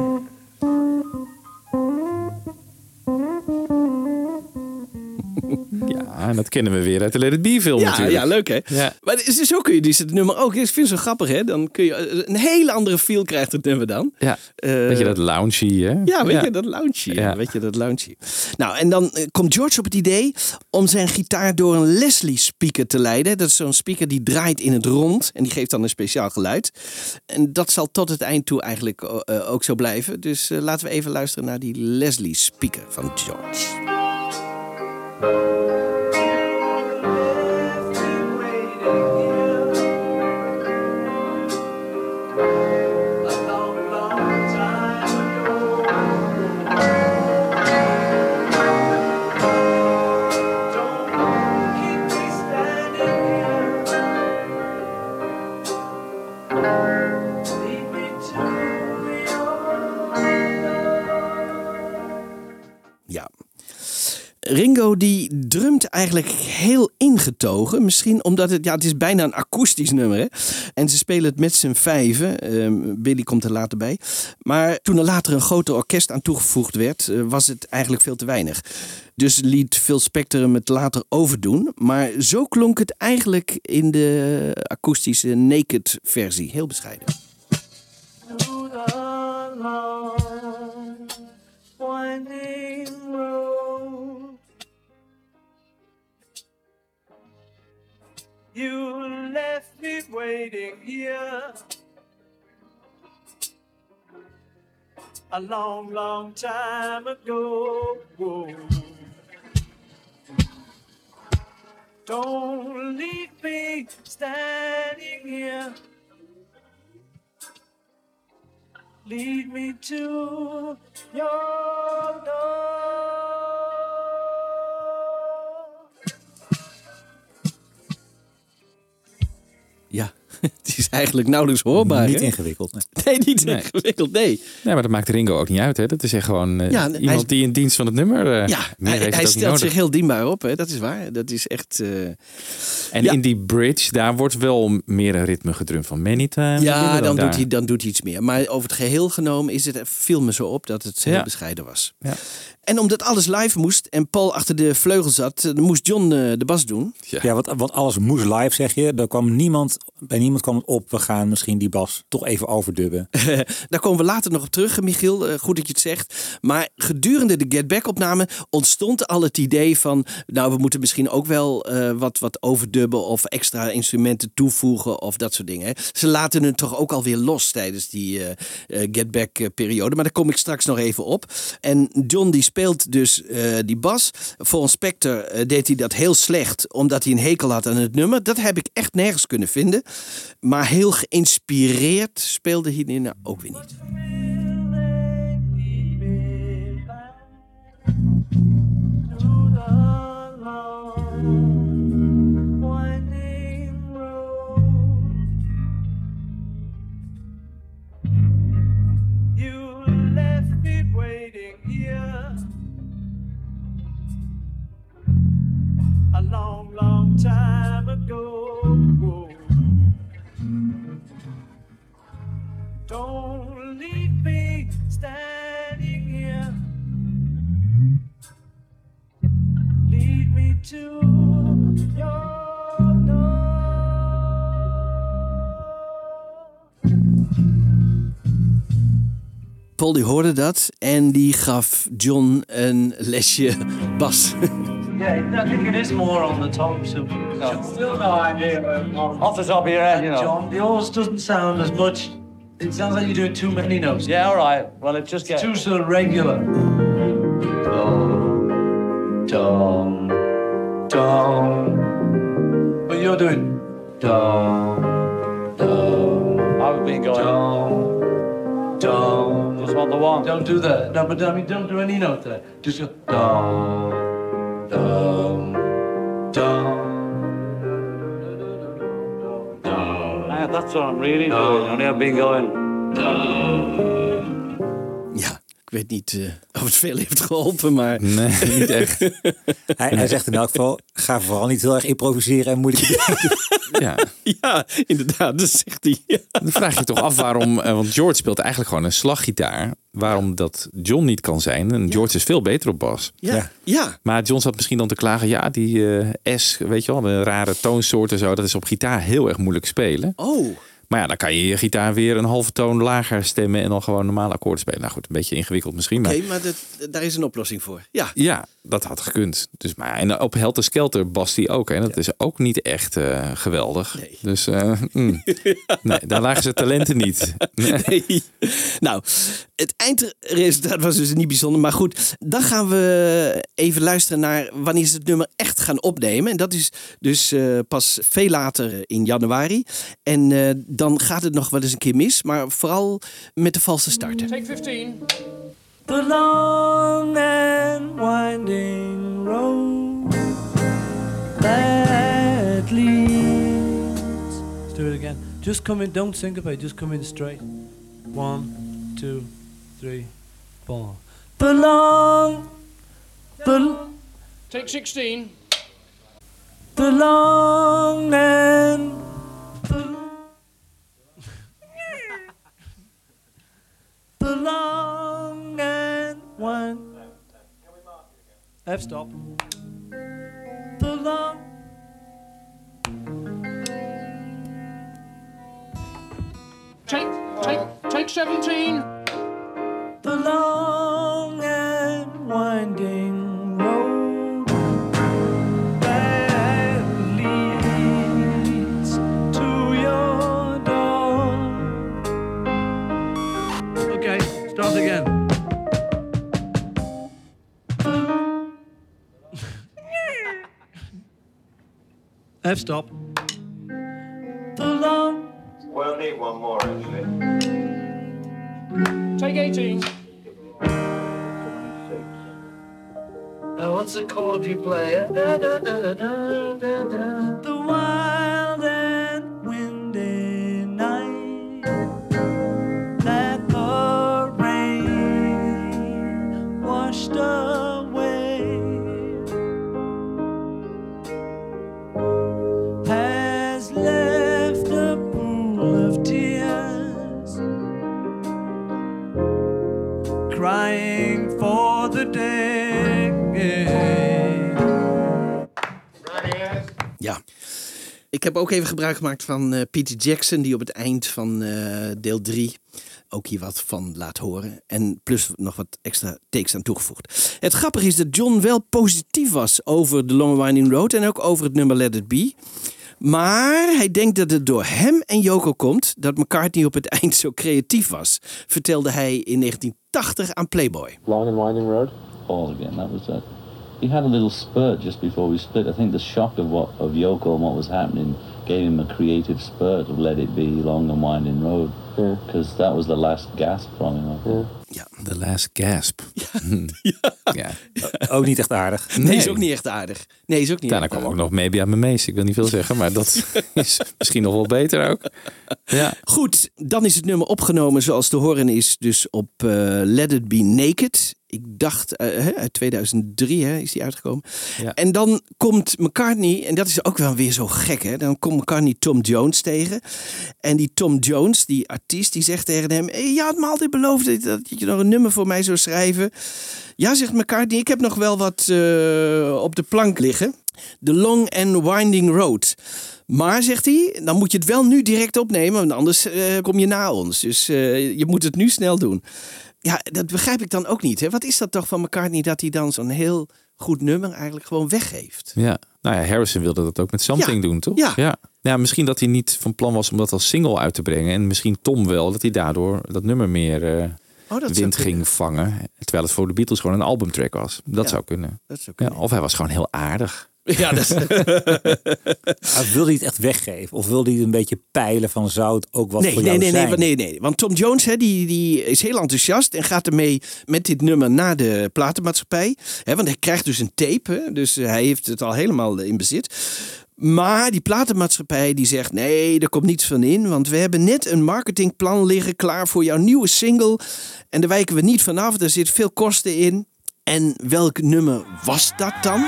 [laughs] ja, en dat kennen we weer uit de Let It Be film Ja, natuurlijk. ja, leuk hè? Ja. Maar is- zo kun je dus het nummer ook. Ik vind het zo grappig hè. Dan kun je eh, een hele andere feel krijgt het nummer dan. Ja, Eh, weet je dat loungy, hè? Ja, weet je, dat loungy. Ja. Ja. Weet je, dat loungy. Nou, en dan eh, komt George op het idee om zijn gitaar door een Leslie speaker te leiden. Dat is zo'n speaker die draait in het rond en die geeft dan een speciaal geluid. En dat zal tot het eind toe eigenlijk ook zo blijven. Dus laten we even luisteren naar die Leslie speaker van George. Música Ringo die drumt eigenlijk heel ingetogen. Misschien omdat het, ja, het is bijna een akoestisch nummer. Hè? En ze spelen het met z'n vijven. Ehm, Billy komt er later bij. Maar toen er later een groter orkest aan toegevoegd werd, eh, was het eigenlijk veel te weinig. Dus liet Phil Spector hem het later overdoen. Maar zo klonk het eigenlijk in de akoestische naked versie. Heel bescheiden. You left me waiting here a long, long time ago. Don't leave me standing here. Lead me to your door. Ja, [laughs] het is eigenlijk nauwelijks hoorbaar. Niet hè? ingewikkeld. nee. [laughs] Nee, niet Nee. ingewikkeld, nee. Nee, maar dat maakt Ringo ook niet uit. Hè? Dat is echt gewoon eh, Ja, iemand die in dienst van het nummer. eh Ja, hij, stelt nodig. zich heel dienbaar op, hè? dat is waar. Dat is echt... eh, En Ja. in die bridge, daar wordt wel meer een ritme gedrumd van Many Times. Ja, dan daar. doet, hij, dan doet hij iets meer. Maar over het geheel genomen is het, viel me zo op dat het heel Ja. bescheiden was. Ja. En omdat alles live moest en Paul achter de vleugel zat, eh, moest John eh, de bas doen. Ja, want, want alles moest live, zeg je. Er kwam niemand, bij niemand kwam het op. We gaan misschien die bas toch even overdubben. [laughs] Daar komen we later nog op terug, Michiel. Eh, goed dat je het zegt. Maar gedurende de Get Back opname ontstond al het idee van... nou, we moeten misschien ook wel eh, wat, wat overdubben... of extra instrumenten toevoegen of dat soort dingen. Ze laten het toch ook alweer los tijdens die eh, eh, Get Back periode. Maar daar kom ik straks nog even op. En John die speelt dus eh, die bas. Voor Spector eh, deed hij dat heel slecht... omdat hij een hekel had aan het nummer. Dat heb ik echt nergens kunnen vinden. Maar heel geïnspireerd speelde hij nou ook weer niet. Long time ago. Don't leave me standing here. Lead me to your Paul die hoorde dat en die gaf John een lesje bas. [laughs] Yeah, I think it is more on the top. So still no idea. Off the top of your head, you know. John, yours doesn't sound as much. It sounds like you're doing too many notes. Yeah, all right. Well, it just gets too sort of regular. Dum, dum, dum. But you're doing dum, dum. I've been going dum, dum. Just want the one. Don't do that. No, but I mean, don't do any note there. Just go dum, dum, dum. Yeah, that's what I'm really doing. Only I've been going. Ja, ik weet niet eh, of het veel heeft geholpen, maar... Nee, niet echt. [laughs] Hij, hij zegt in elk geval, ga vooral niet heel erg improviseren en dingen doen. [laughs] Ja. ja, inderdaad, dat zegt hij. Dan vraag je toch af waarom, eh, want George speelt eigenlijk gewoon een slaggitaar. Waarom dat John niet kan zijn. En George is veel beter op bas. Ja, ja. Maar John zat misschien dan te klagen, ja, die eh, S, weet je wel, een rare toonsoort en zo, dat is op gitaar heel erg moeilijk spelen. Oh. Maar ja, dan kan je je gitaar weer een halve toon lager stemmen en dan gewoon normale akkoorden spelen. Nou goed, een beetje ingewikkeld misschien. Oké, Maar maar dat, daar is een oplossing voor. Ja. ja, dat had gekund. Dus, maar, en op Helter Skelter bast hij ook. En dat is ook niet echt eh, geweldig. Dus eh, mm. [laughs] nee, daar lagen zijn talenten niet. Nee. Nou, het eindresultaat was dus niet bijzonder. Maar goed, dan gaan we even luisteren naar wanneer ze het nummer echt gaan opnemen. En dat is dus eh, pas veel later in januari. En dan gaat het nog wel eens een keer mis. Maar vooral met de valse start. Take 15. The long and winding road that leads. Let's do it again. Just come in, don't syncopate, just come in straight. One, two, three, four. The long, the, Take 16. the long and the long and one. F stop. The long. Take, take, take 17. The long and winding F stop. The long. We'll need one more, actually. Take 18. Now, what's the chord you play? Da, da, da, da, da, da, da. The wild heb ook even gebruik gemaakt van eh, Peter Jackson, die op het eind van eh, deel 3 ook hier wat van laat horen. En plus nog wat extra takes aan toegevoegd. Het grappige is dat John wel positief was over The Long Winding Road en ook over het nummer Let It Be. Maar hij denkt dat het door hem en Yoko komt dat McCartney op het [laughs] eind zo creatief was, vertelde hij in 1980 aan Playboy. Long and winding road. All again. That was it. He had a little spurt just before we split. I think the shock of what of Yoko and what was happening gave him a creative spurt of Let It Be, Long and Winding Road. Because that was the last gasp from him. I think. Ja, the last gasp. [laughs] Ja. Ook niet echt aardig. Nee, is ook niet echt aardig. Nee, is ook niet Daarna kwam ook nog Maybe I'm a Mace. Ik wil niet veel zeggen, maar dat [laughs] is misschien nog wel beter ook. Ja. Goed, dan is het nummer opgenomen zoals te horen is, dus op eh, Let It Be Naked. Ik dacht, eh, hè, uit 2003 hè, is die uitgekomen. Ja. En dan komt McCartney, en dat is ook wel weer zo gek, hè? Dan komt McCartney Tom Jones tegen. En die Tom Jones, die artiest, die zegt tegen hem: hey, Je had me altijd beloofd dat- je nog een nummer voor mij zou schrijven. Ja, zegt McCartney, ik heb nog wel wat eh, op de plank liggen. The Long and Winding Road. Maar, zegt hij, dan moet je het wel nu direct opnemen, want anders eh, kom je na ons. Dus je moet het nu snel doen. Ja, dat begrijp ik dan ook niet. Hè? Wat is dat toch van McCartney dat hij dan zo'n heel goed nummer eigenlijk gewoon weggeeft? Ja. Nou ja, Harrison wilde dat ook met Something Ja. doen, toch? Ja. ja. Ja, misschien dat hij niet van plan was om dat als single uit te brengen. En misschien Tom wel, dat hij daardoor dat nummer meer eh, Oh, dat wind kunnen. ging vangen. Terwijl het voor de Beatles gewoon een albumtrack was. Dat Ja, zou kunnen. dat zou Ja, of hij was gewoon heel aardig. [laughs] Ja, dat [laughs] Maar wilde hij het echt weggeven? Of wilde hij een beetje peilen van zout ook wat nee, voor nee, jou nee, nee, zijn? nee, nee. Want Tom Jones hè, die, die is heel enthousiast en gaat ermee met dit nummer naar de platenmaatschappij. Hè, want hij krijgt dus een tape, hè, dus eh, hij heeft het al helemaal in bezit. Maar die platenmaatschappij die zegt nee, er komt niets van in. Want we hebben net een marketingplan liggen klaar voor jouw nieuwe single. En daar wijken we niet vanaf, er zit veel kosten in. En welk nummer was dat dan?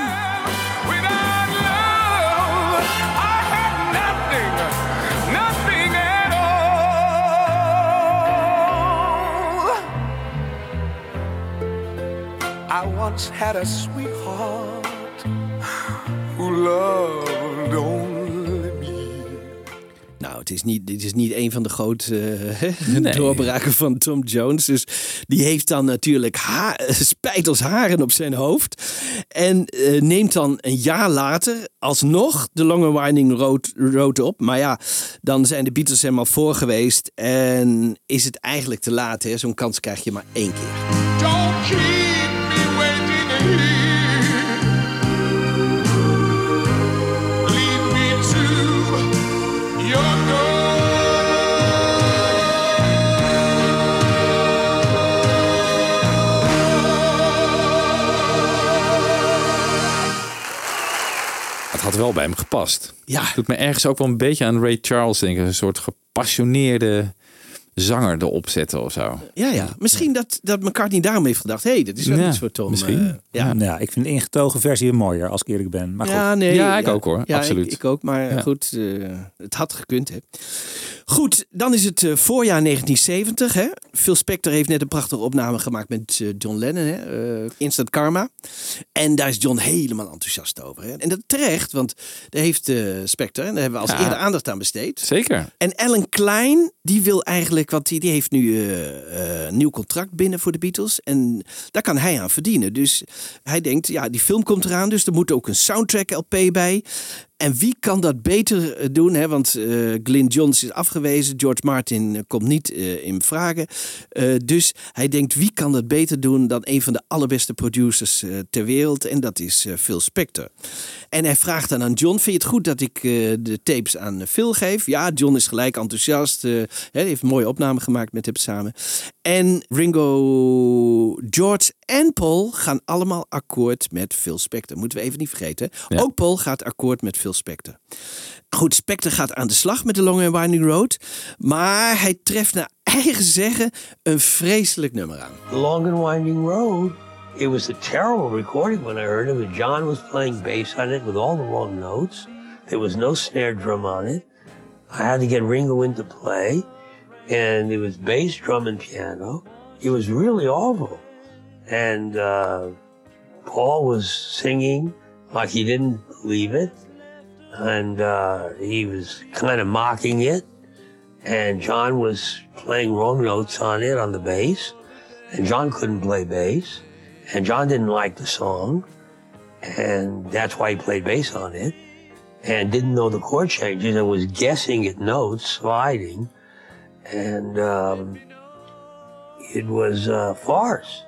I once had a sweetheart who loved only me. Nou, het is niet, dit is niet een van de grote eh, [laughs] Nee. doorbraken van Tom Jones. Dus die heeft dan natuurlijk ha spijt als haren op zijn hoofd. En eh, neemt dan een jaar later alsnog de Long and Winding Road, Road op. Maar ja, dan zijn de Beatles helemaal voor geweest. En is het eigenlijk te laat. hè? Zo'n kans krijg je maar één keer. Wel bij hem gepast. Ja. Doet me ergens ook wel een beetje aan Ray Charles denken. Een soort gepassioneerde zanger erop zetten of zo. Ja, ja. Misschien dat, dat McCartney daarom heeft gedacht... hé, hey, dit is wel Ja, iets voor Tom. misschien. eh, ja. Ja, ik vind de ingetogen versie mooier, als ik eerlijk ben. Maar goed. Ja, nee, Ja, ik ook, hoor. Ja, Absoluut. Ik, ik ook, maar Ja. goed, eh, het had gekund. Hè. Goed, dan is het eh, voorjaar 1970. Hè. Phil Spector heeft net een prachtige opname gemaakt met eh, John Lennon, hè, Instant Karma. En daar is John helemaal enthousiast over. Hè. En dat terecht, want daar heeft eh Spector, en daar hebben we als Ja. eerder aandacht aan besteed. Zeker. En Alan Klein, die wil eigenlijk, want die, die heeft nu eh, eh, een nieuw contract binnen voor de Beatles. En daar kan hij aan verdienen. Dus hij denkt, ja, die film komt eraan, dus er moet ook een soundtrack LP bij. En wie kan dat beter eh, doen? Hè? Want eh Glyn Johns is afgewezen, George Martin eh, komt niet in vragen. Dus hij denkt, wie kan dat beter doen dan een van de allerbeste producers ter wereld? En dat is Phil Spector. En hij vraagt dan aan John, vind je het goed dat ik de tapes aan Phil geef? Ja, John is gelijk enthousiast. hè, hij heeft een mooie opname gemaakt met hem samen. En Ringo, George en Paul gaan allemaal akkoord met Phil Spector. Moeten we even niet vergeten. Ja. Ook Paul gaat akkoord met Phil Spector. Goed, Spector gaat aan de slag met de Long and Winding Road. Maar hij treft naar eigen zeggen een vreselijk nummer aan. The Long and Winding Road. It was a terrible recording when I heard it. John was playing bass on it with all the wrong notes. There was no snare drum on it. I had to get Ringo in to play, and it was bass, drum, and piano. It was really awful. And uh, Paul was singing like he didn't believe it, and uh, he was kind of mocking it. And John was playing wrong notes on it on the bass. And John couldn't play bass, and John didn't like the song, and that's why he played bass on it, and didn't know the chord changes and was guessing at notes, sliding, and um, it was a farce.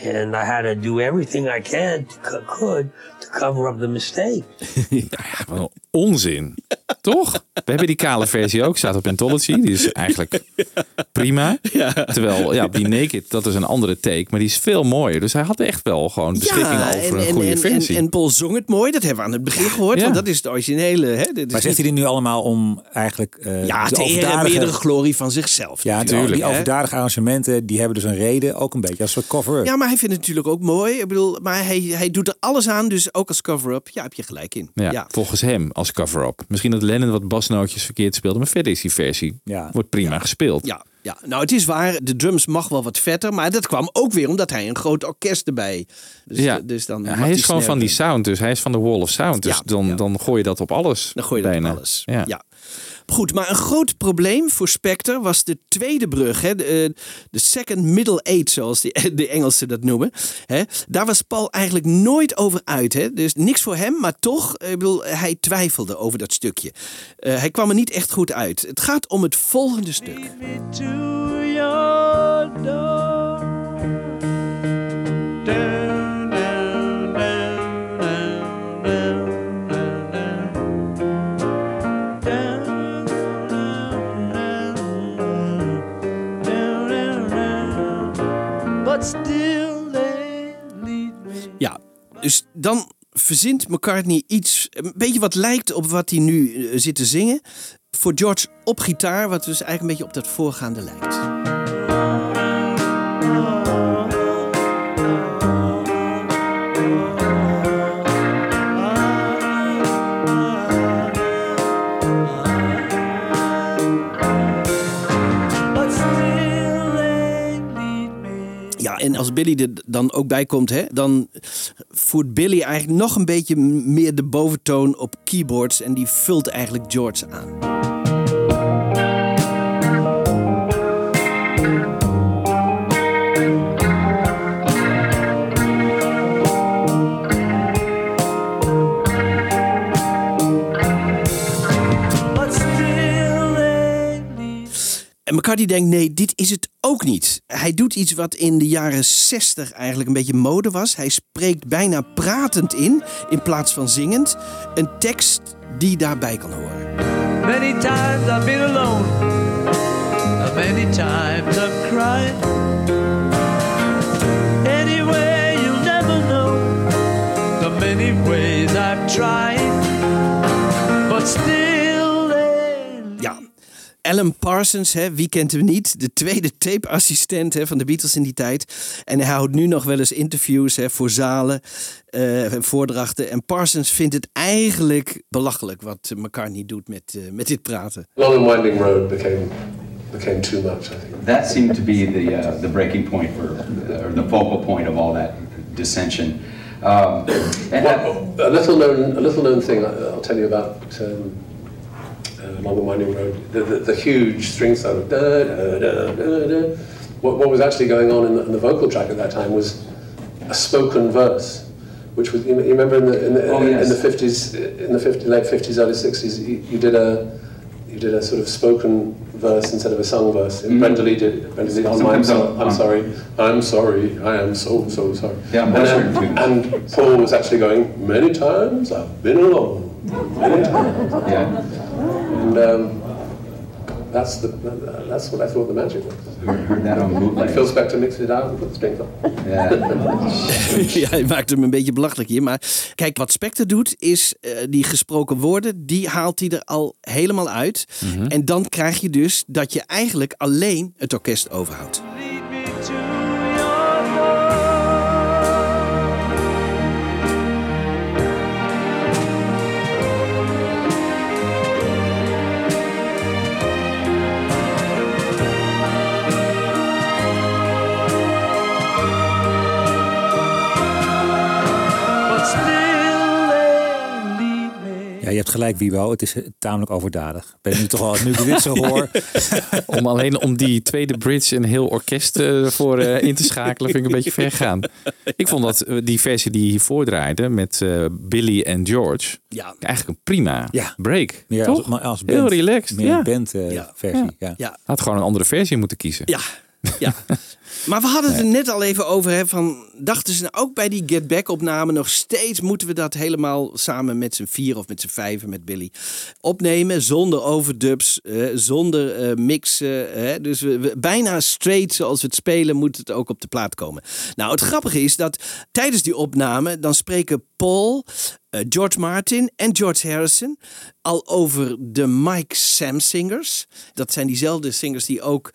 And I had to do everything I can to, co- could to cover up the mistake. [laughs] Ja, wat onzin. Toch? We hebben die kale versie ook, staat op Anthology. Die is eigenlijk prima. Terwijl, ja, die Naked, dat is een andere take, maar die is veel mooier. Dus hij had echt wel gewoon beschikking over een goede en, versie. En, en Paul zong het mooi, dat hebben we aan het begin gehoord. Ja. Want dat is de originele. Hè? Dit is Maar zegt hij dit nu allemaal om eigenlijk... eh, Ja, de overdadige- meerdere glorie van zichzelf. Ja, natuurlijk, die overdadige arrangementen, die hebben dus een reden, ook een beetje als een cover-up. Ja, maar hij vindt het natuurlijk ook mooi. Ik bedoel, maar hij, hij doet er alles aan, dus ook als cover-up. Ja, heb je gelijk in. Ja, volgens hem als cover-up. Misschien dat Lennon wat basnootjes verkeerd speelde, maar verder is die versie wordt prima gespeeld. Ja, ja, nou het is waar, de drums mag wel wat vetter, maar dat kwam ook weer omdat hij een groot orkest erbij. Dus, ja, dus dan Ja, hij is gewoon van die sound, dus hij is van de wall of sound. Dus Ja, dan, dan gooi je dat op alles. Dan gooi je dat op bijna. alles. Ja. Goed, maar een groot probleem voor Spectre was de tweede brug. Hè? De, eh, second middle age, zoals die, [laughs] de Engelsen dat noemen. Hè? Daar was Paul eigenlijk nooit over uit. Hè? Dus niks voor hem, maar toch, eh, ik hij twijfelde over dat stukje. Eh, hij kwam er niet echt goed uit. Het gaat om het volgende stuk. Dus dan verzint McCartney iets, een beetje wat lijkt op wat hij nu eh, zit te zingen. Voor George op gitaar, wat dus eigenlijk een beetje op dat voorgaande lijkt. En als Billy er dan ook bij komt, hè, dan voert Billy eigenlijk nog een beetje meer de boventoon op keyboards. En die vult eigenlijk George aan. En McCartney denkt, nee, dit is het ook niet. Hij doet iets wat in de jaren 60 eigenlijk een beetje mode was. Hij spreekt bijna pratend in, in plaats van zingend. Een tekst die daarbij kan horen. Many times I've been alone. Many times I've cried. Anyway, you'll never know the many ways I've tried. But still Alan Parsons, hè, wie kent hem niet? De tweede tapeassistent hè, van de Beatles in die tijd. En hij houdt nu nog wel eens interviews hè, voor zalen eh, en voordrachten. En Parsons vindt het eigenlijk belachelijk wat McCartney doet met, eh, met dit praten. Long and Winding Road became became too much, I think. That seemed to be the uh, the breaking point for, or the focal point of all that dissension. Um, and A little known, a little known thing I'll tell you about um, uh, Long and Winding Road. The, the, the huge string solo. Da, da, da, da, da. What, what was actually going on in the, in the vocal track at that time was a spoken verse, which was you, you remember in the in the, Oh, yes. in the fifties, in the 50, late fifties, early sixties, you, you did a you did a sort of spoken verse instead of a sung verse. And Mhm. Brenda Lee did. Brenda Lee, on my, Sometimes I'm, on- I'm sorry, I'm sorry, I am so so sorry. Yeah, and, Mozart then- and Paul was actually going. Many times I've been alone. Many times. Yeah. And um, that's the that's what I thought the magic was. Heard that on bootleg. Phil Spector mixed it out and put the strings on. ja, [laughs] hij maakt hem een beetje belachelijk hier. Maar kijk, wat Spectre doet, is eh, die gesproken woorden, die haalt hij er al helemaal uit. Mhm. En dan krijg je dus dat je eigenlijk alleen het orkest overhoudt. Ja, je hebt gelijk, Wiebo. Het is eh, tamelijk overdadig. Ik Ben nu toch wel, nu ik dit zo hoor. Om alleen om die tweede bridge een heel orkest eh, voor eh, in te schakelen, vind ik een beetje ver gaan. Ik vond dat die versie die hier voordraaide met eh, Billy en George Ja. eigenlijk een prima Ja. break. Meer toch? als, maar als heel relaxed. Meer ja. een band eh, versie. Ja. Ja. Had gewoon een andere versie moeten kiezen. Ja, ja. Maar we hadden het er net al even over. Hè, van, dachten ze nou ook bij die Get Back opname nog steeds... moeten we dat helemaal samen met z'n vier of met z'n vijven met Billy opnemen. Zonder overdubs, eh, zonder eh, mixen. Hè, dus we, we- bijna straight zoals we het spelen moet het ook op de plaat komen. Nou, het grappige is dat tijdens die opname... dan spreken Paul, eh, George Martin en George Harrison... al over de Mike Sam Singers. Dat zijn diezelfde singers die ook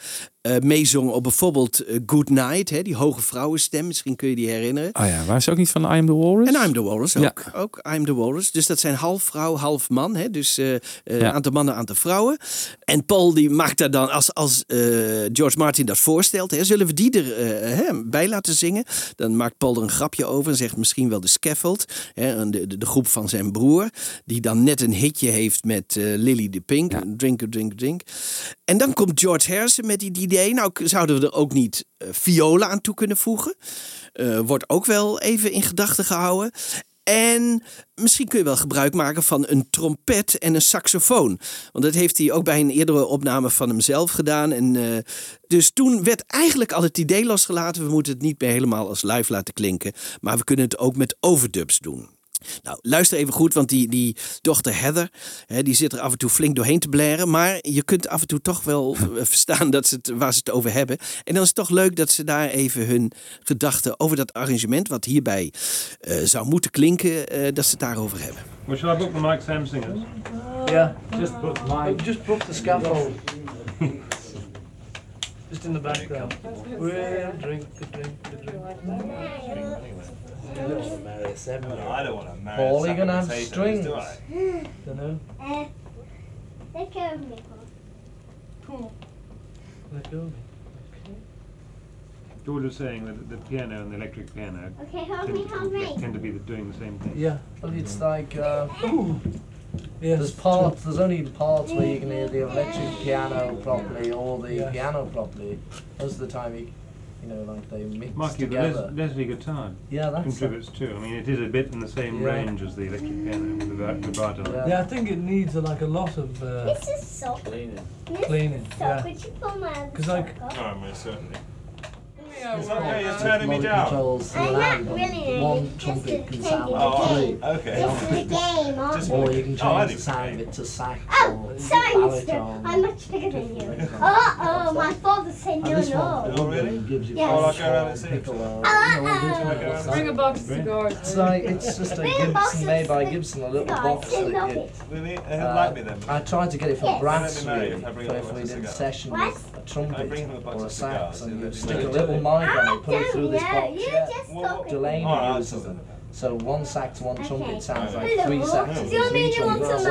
eh meezongen op bijvoorbeeld eh, Good Night, hè, die hoge vrouwenstem. Misschien kun je die herinneren. Oh ja, waren ze ook niet van I Am The Walrus? En I'm the Walrus Ja. ook. ook I'm the Walrus. Dus dat zijn half vrouw, half man. Hè? Dus eh eh, Ja. aantal mannen, aantal vrouwen. En Paul die maakt daar dan, als, als George Martin dat voorstelt, hè, zullen we die er hè, bij laten zingen? Dan maakt Paul er een grapje over en zegt misschien wel de Scaffold. Hè, de, de, de groep van zijn broer. Die dan net een hitje heeft met Lily de Pink. Drink, drink, drink. En dan komt George Harrison met die Nou, zouden we er ook niet eh, violen aan toe kunnen voegen? Eh, wordt ook wel even in gedachten gehouden. En misschien kun je wel gebruik maken van een trompet en een saxofoon. Want dat heeft hij ook bij een eerdere opname van hemzelf gedaan. En, eh, dus toen werd eigenlijk al het idee losgelaten. We moeten het niet meer helemaal als live laten klinken. Maar we kunnen het ook met overdubs doen. Nou, luister even goed, want die, die dochter Heather, hè, die zit er af en toe flink doorheen te blaren. Maar je kunt af en toe toch wel [laughs] eh, verstaan dat ze het, waar ze het over hebben. En dan is het toch leuk dat ze daar even hun gedachten over dat arrangement, wat hierbij eh, zou moeten klinken, eh, dat ze het daarover hebben. Well, shall I book the Mike Sam singers? Yeah, just book mine. Just book the scaffold. [laughs] just in the background. We'll drink the drink the drink. You don't want to marry a seven. No, I don't want to marry Paul, a you're gonna have sack of strings. potatoes, do [laughs] Don't know. Uh, let go of me, Paul. Let go. George was saying that the piano and the electric piano Okay, hold tend, me, hold me. to, tend to be the, doing the same thing. Yeah, well, it's like uh, there's parts. There's only parts where you can hear the electric piano properly or the piano properly. Most of the time, you, you know, like they mix Marky, the together. Les- Leslie guitar Yeah, that's contributes too. I mean, it is a bit in the same Yeah. range as the electric piano with the vib- vibrato. Yeah. I think it needs uh, like a lot of uh, This is sock. cleaning. This Cleaning, is sock. yeah. Would you pull my other 'Cause, like- sock off? Oh, most certainly. It's okay, you're turning me down. Controls I'm allowed not on really. one It's just trumpet a can thing sound in like the three. game. Okay. This is a game, aren't Just- you? Or you can Oh, I change do. the sound of it to sax Oh, or sorry, mister. baritone. I'm much bigger than you. [laughs] Oh, oh, my father said And no, this one, no. the really? gives you Yes. full Oh, I'll go around and tone, see it. piccolo. Oh, you know, all this oh, kind of oh. stuff. Bring a box of cigars. It's like it's just a Bring a box Gibson of made by cig- Gibson, a little cigars. box They that love you. it. Really? Uh, Uh, like me then. I tried to get it for Yes. brass Let me marry really, if I bring for a if box we of did a cigars. session What? with a I trumpet bring him a box or a of sax cigars and and you then stick a just little make mic it- on it, put it through this No, box. you Yeah. just Well, stop it. Delaney Alright, uses them. So one sax, one trumpet sounds like Hello. three saxes, three trumpets.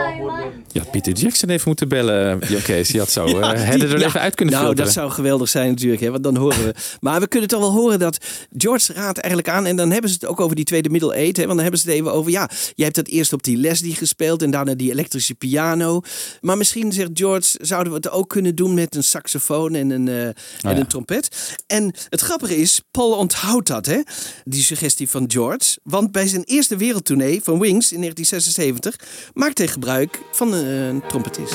Ja, Peter Jackson even moeten bellen. Ja, Kees, die had zo [laughs] Ja, eh, die- Hedder er ja. even uit kunnen Nou, filteren. dat zou geweldig zijn natuurlijk, hè, want dan horen we. Maar we kunnen toch wel horen dat George raadt eigenlijk aan. En dan hebben ze het ook over die tweede middle eight. Hè, want dan hebben ze het even over, ja, jij hebt dat eerst op die Leslie gespeeld en daarna die elektrische piano. Maar misschien, zegt George, zouden we het ook kunnen doen met een saxofoon en een, eh, en ja. een trompet. En het grappige is, Paul onthoudt dat, hè, die suggestie van George. Want bij zijn eerste wereldtournee van Wings in 1976 maakte hij gebruik van een trompetist.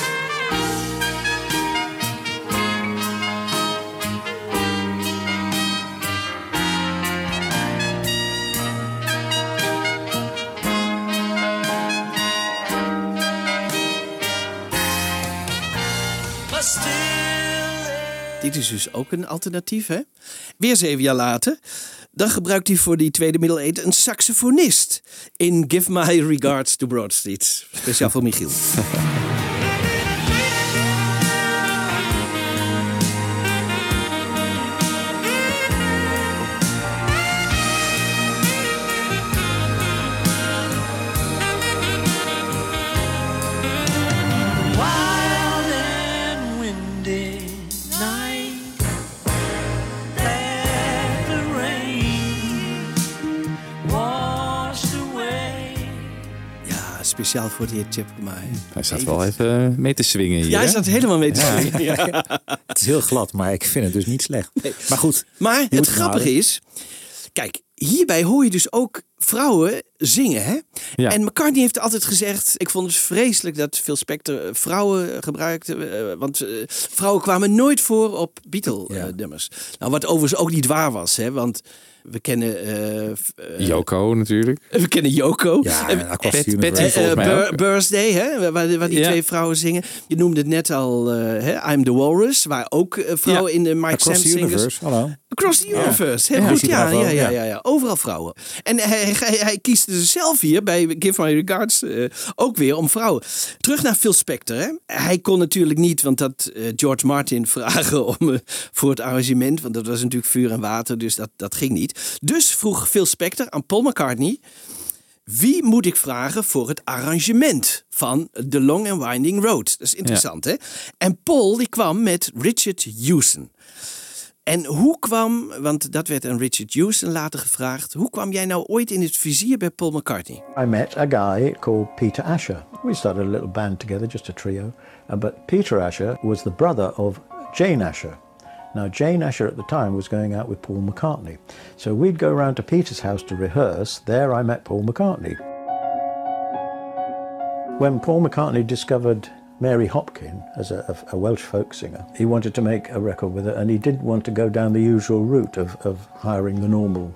Dit is dus ook een alternatief, hè? Weer zeven jaar later. Dan gebruikt hij voor die tweede middle eight een saxofonist. In Give My Regards to Broad Street. Speciaal voor Michiel. [laughs] speciaal voor die Chipkema. Hij zat wel even mee te swingen hier. Ja, hij zat helemaal mee te Ja. swingen. Ja, ja. [laughs] Het is heel glad, maar ik vind het dus niet slecht. Maar goed. Maar het grappige houden. is... Kijk, hierbij hoor je dus ook vrouwen zingen, hè? Ja. En McCartney heeft altijd gezegd... ik vond het vreselijk dat Phil Spector eh, vrouwen gebruikte... eh, want eh, vrouwen kwamen nooit voor op Beatle-nummers. nou, wat overigens ook niet waar was, hè? Want we kennen... eh, f- eh, Yoko natuurlijk. we kennen. Ja, En- mij Bir- ook. Birthday, hè? Waar, waar die Ja. twee vrouwen zingen. Je noemde het net al, eh, hè? I'm the Walrus. Waar ook vrouwen Ja. in de Mike Across Sam the singers... Universe, hallo. Across the. Universe. Heel goed, ja, ja, ja, ja. ja. Overal vrouwen. En hij, hij, hij kiest dus zelf hier bij Give My Regards ook weer om vrouwen. Terug naar Phil Spector. Hè? Hij kon natuurlijk niet, want dat George Martin [laughs] vragen om, voor het arrangement. Want dat was natuurlijk vuur en water, dus dat, dat ging niet. Dus vroeg Phil Spector aan Paul McCartney... Wie moet ik vragen voor het arrangement van The Long and Winding Road? Dat is interessant, hè? En Paul die kwam met Richard Hewson. En hoe kwam, want dat werd aan Richard Hewson later gevraagd, hoe kwam jij nou ooit in het vizier bij Paul McCartney? I met a guy called Peter Asher. We started a little band together, just a trio. Uh, but Peter Asher was the brother of Jane Asher. Now, Jane Asher at the time was going out with Paul McCartney. So we'd go round to Peter's house to rehearse. There I met Paul McCartney. When Paul McCartney discovered Mary Hopkin as a, a Welsh folk singer, he wanted to make a record with her and he didn't want to go down the usual route of, of hiring the normal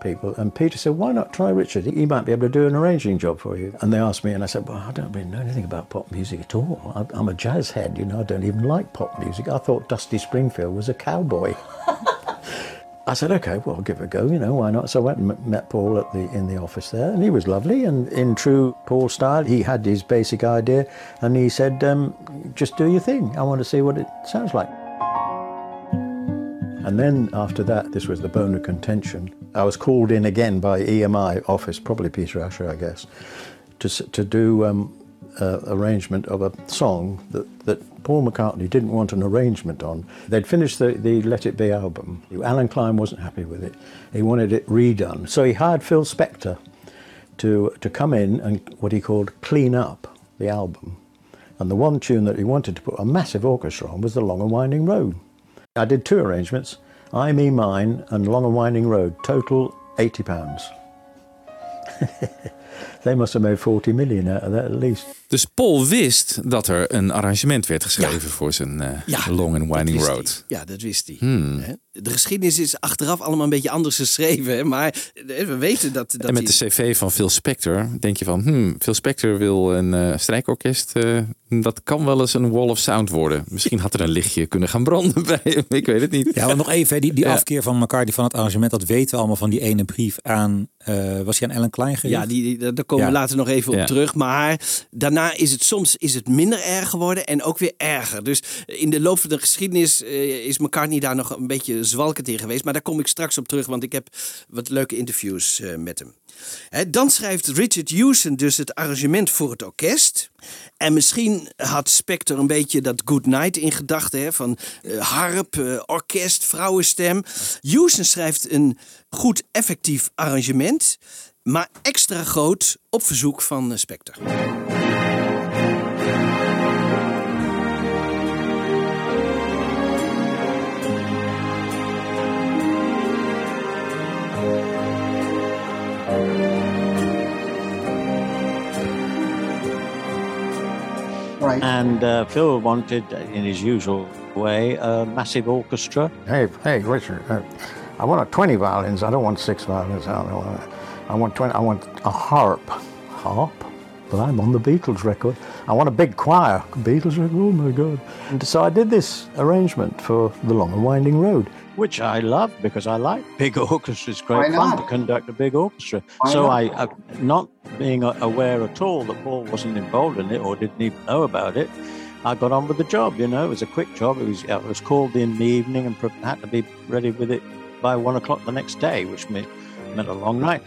people. And Peter said, why not try Richard? He might be able to do an arranging job for you. And they asked me, and I said, well, I don't really know anything about pop music at all. I'm a jazz head, you know, I don't even like pop music. I thought Dusty Springfield was a cowboy. [laughs] I said, okay, well, I'll give it a go, you know, why not? So I went and met Paul at the, in the office there, and he was lovely. And in true Paul style, he had his basic idea, and he said, um, just do your thing. I want to see what it sounds like. And then after that, this was the bone of contention. I was called in again by EMI office, probably Peter Asher, I guess, to, to do um, uh, arrangement of a song that, that Paul McCartney didn't want an arrangement on. They'd finished the, the Let It Be album. Alan Klein wasn't happy with it. He wanted it redone. So he hired Phil Spector to, to come in and what he called clean up the album. And the one tune that he wanted to put a massive orchestra on was The Long and Winding Road. I did two arrangements, I, Me, Mine and Long and Winding Road, total 80 pounds. [laughs] they must have made 40 million out of that at least. Dus Paul wist dat er een arrangement werd geschreven voor zijn eh, Ja, Long and Winding Road. Ja, dat wist hij. Hmm. Hè? De geschiedenis is achteraf allemaal een beetje anders geschreven, hè? maar eh, we weten dat... dat en met hij- de cv van Phil Spector denk je van... Hmm, Phil Spector wil een eh, strijkorkest. eh, dat kan wel eens een wall of sound worden. Misschien had er een lichtje kunnen gaan branden [laughs] bij hem. Ik weet het niet. Ja, maar nog even, hè, die, die Ja. afkeer van McCartney van het arrangement, dat weten we allemaal van die ene brief aan, eh, was hij aan Ellen Klein gericht? Ja, die, die- komen we later nog even op terug. Maar daarna is het soms is het minder erg geworden en ook weer erger. Dus in de loop van de geschiedenis eh, is McCartney daar nog een beetje zwalkend in geweest. Maar daar kom ik straks op terug, want ik heb wat leuke interviews eh, met hem. Dan schrijft Richard Hewson dus het arrangement voor het orkest. En misschien had Spector een beetje dat Good Night in gedachten. Van eh, harp, orkest, vrouwenstem. Hewson schrijft een goed effectief arrangement. Maar extra groot op verzoek van eh, Spector. Right. And uh, Phil wanted, in his usual way, a massive orchestra. Hey, hey, Richard, uh, I want 20 violins. I don't want six violins. I, don't want, I want 20. I want a harp. Harp? But I'm on the Beatles record. I want a big choir. Beatles record? Oh my God. And so I did this arrangement for The Long and Winding Road. Which I love because I like big [laughs] orchestras. Great fun to conduct a big orchestra. Why so not? I, uh, not being aware at all that Paul wasn't involved in it or didn't even know about it, I got on with the job. You know, it was a quick job. It was I was called in the evening and had to be ready with it by one o'clock the next day, which meant meant a long night.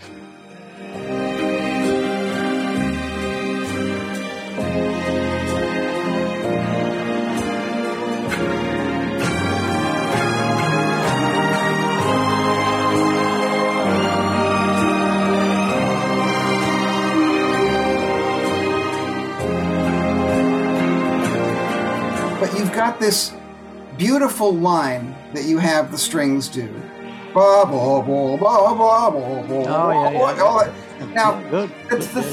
But you've got this beautiful line that you have the strings do. Ba, ba, ba, ba, ba, ba, ba, Oh, yeah, yeah. all that. Now, the,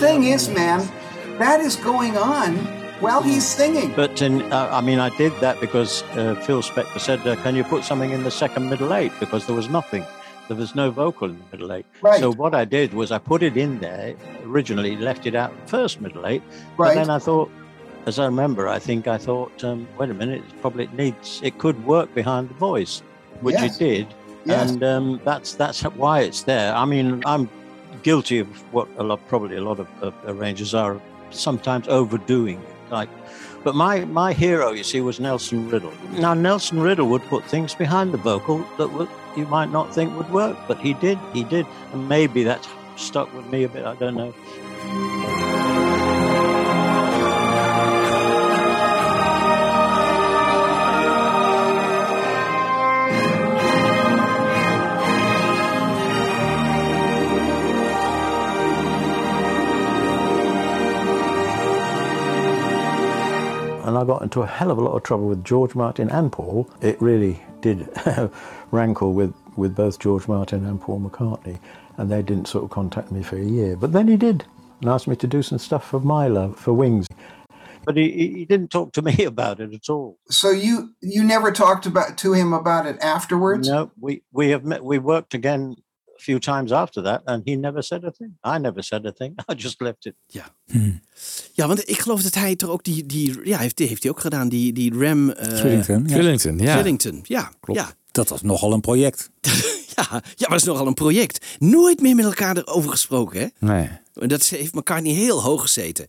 thing is, man, that is going on while he's singing. But in, uh, I mean, I did that because uh, Phil Spector said, uh, "Can you put something in the second middle eight?" Because there was nothing. There was no vocal in the middle eight. Right. So what I did was I put it in there. Originally, left it out first middle eight. Right. But then I thought, as I remember, I think I thought, um, wait a minute, it probably needs. It could work behind the voice, which Yes. it did. Yes. And um, that's that's why it's there. I mean, I'm guilty of what a lot, probably a lot of, arrangers are sometimes overdoing it. Like, but my my hero, you see, was Nelson Riddle. Now Nelson Riddle would put things behind the vocal that would, you might not think would work, but he did. He did, and maybe that's stuck with me a bit. I don't know. I got into a hell of a lot of trouble with George Martin and Paul. It really did [laughs] rankle with, with both George Martin and Paul McCartney, and they didn't sort of contact me for a year. But then he did, and asked me to do some stuff for my love, for Wings. But he, he he didn't talk to me [laughs] about it at all. So you you never talked about to him about it afterwards? No, we, we have met, we worked again a few times after that, and he never said a thing. I never said a thing. [laughs] I just left it. Ja. Ja, want ik geloof dat hij toch ook die, die ja, heeft, die heeft hij ook gedaan, die, die Ram... eh, Trillington, ja. Trillington, ja. Trillington, ja. Klopt. Ja. Dat was nogal een project. [laughs] Ja, ja, maar dat is nogal een project. Nooit meer met elkaar erover gesproken, hè? Nee. En Dat heeft elkaar niet heel hoog gezeten.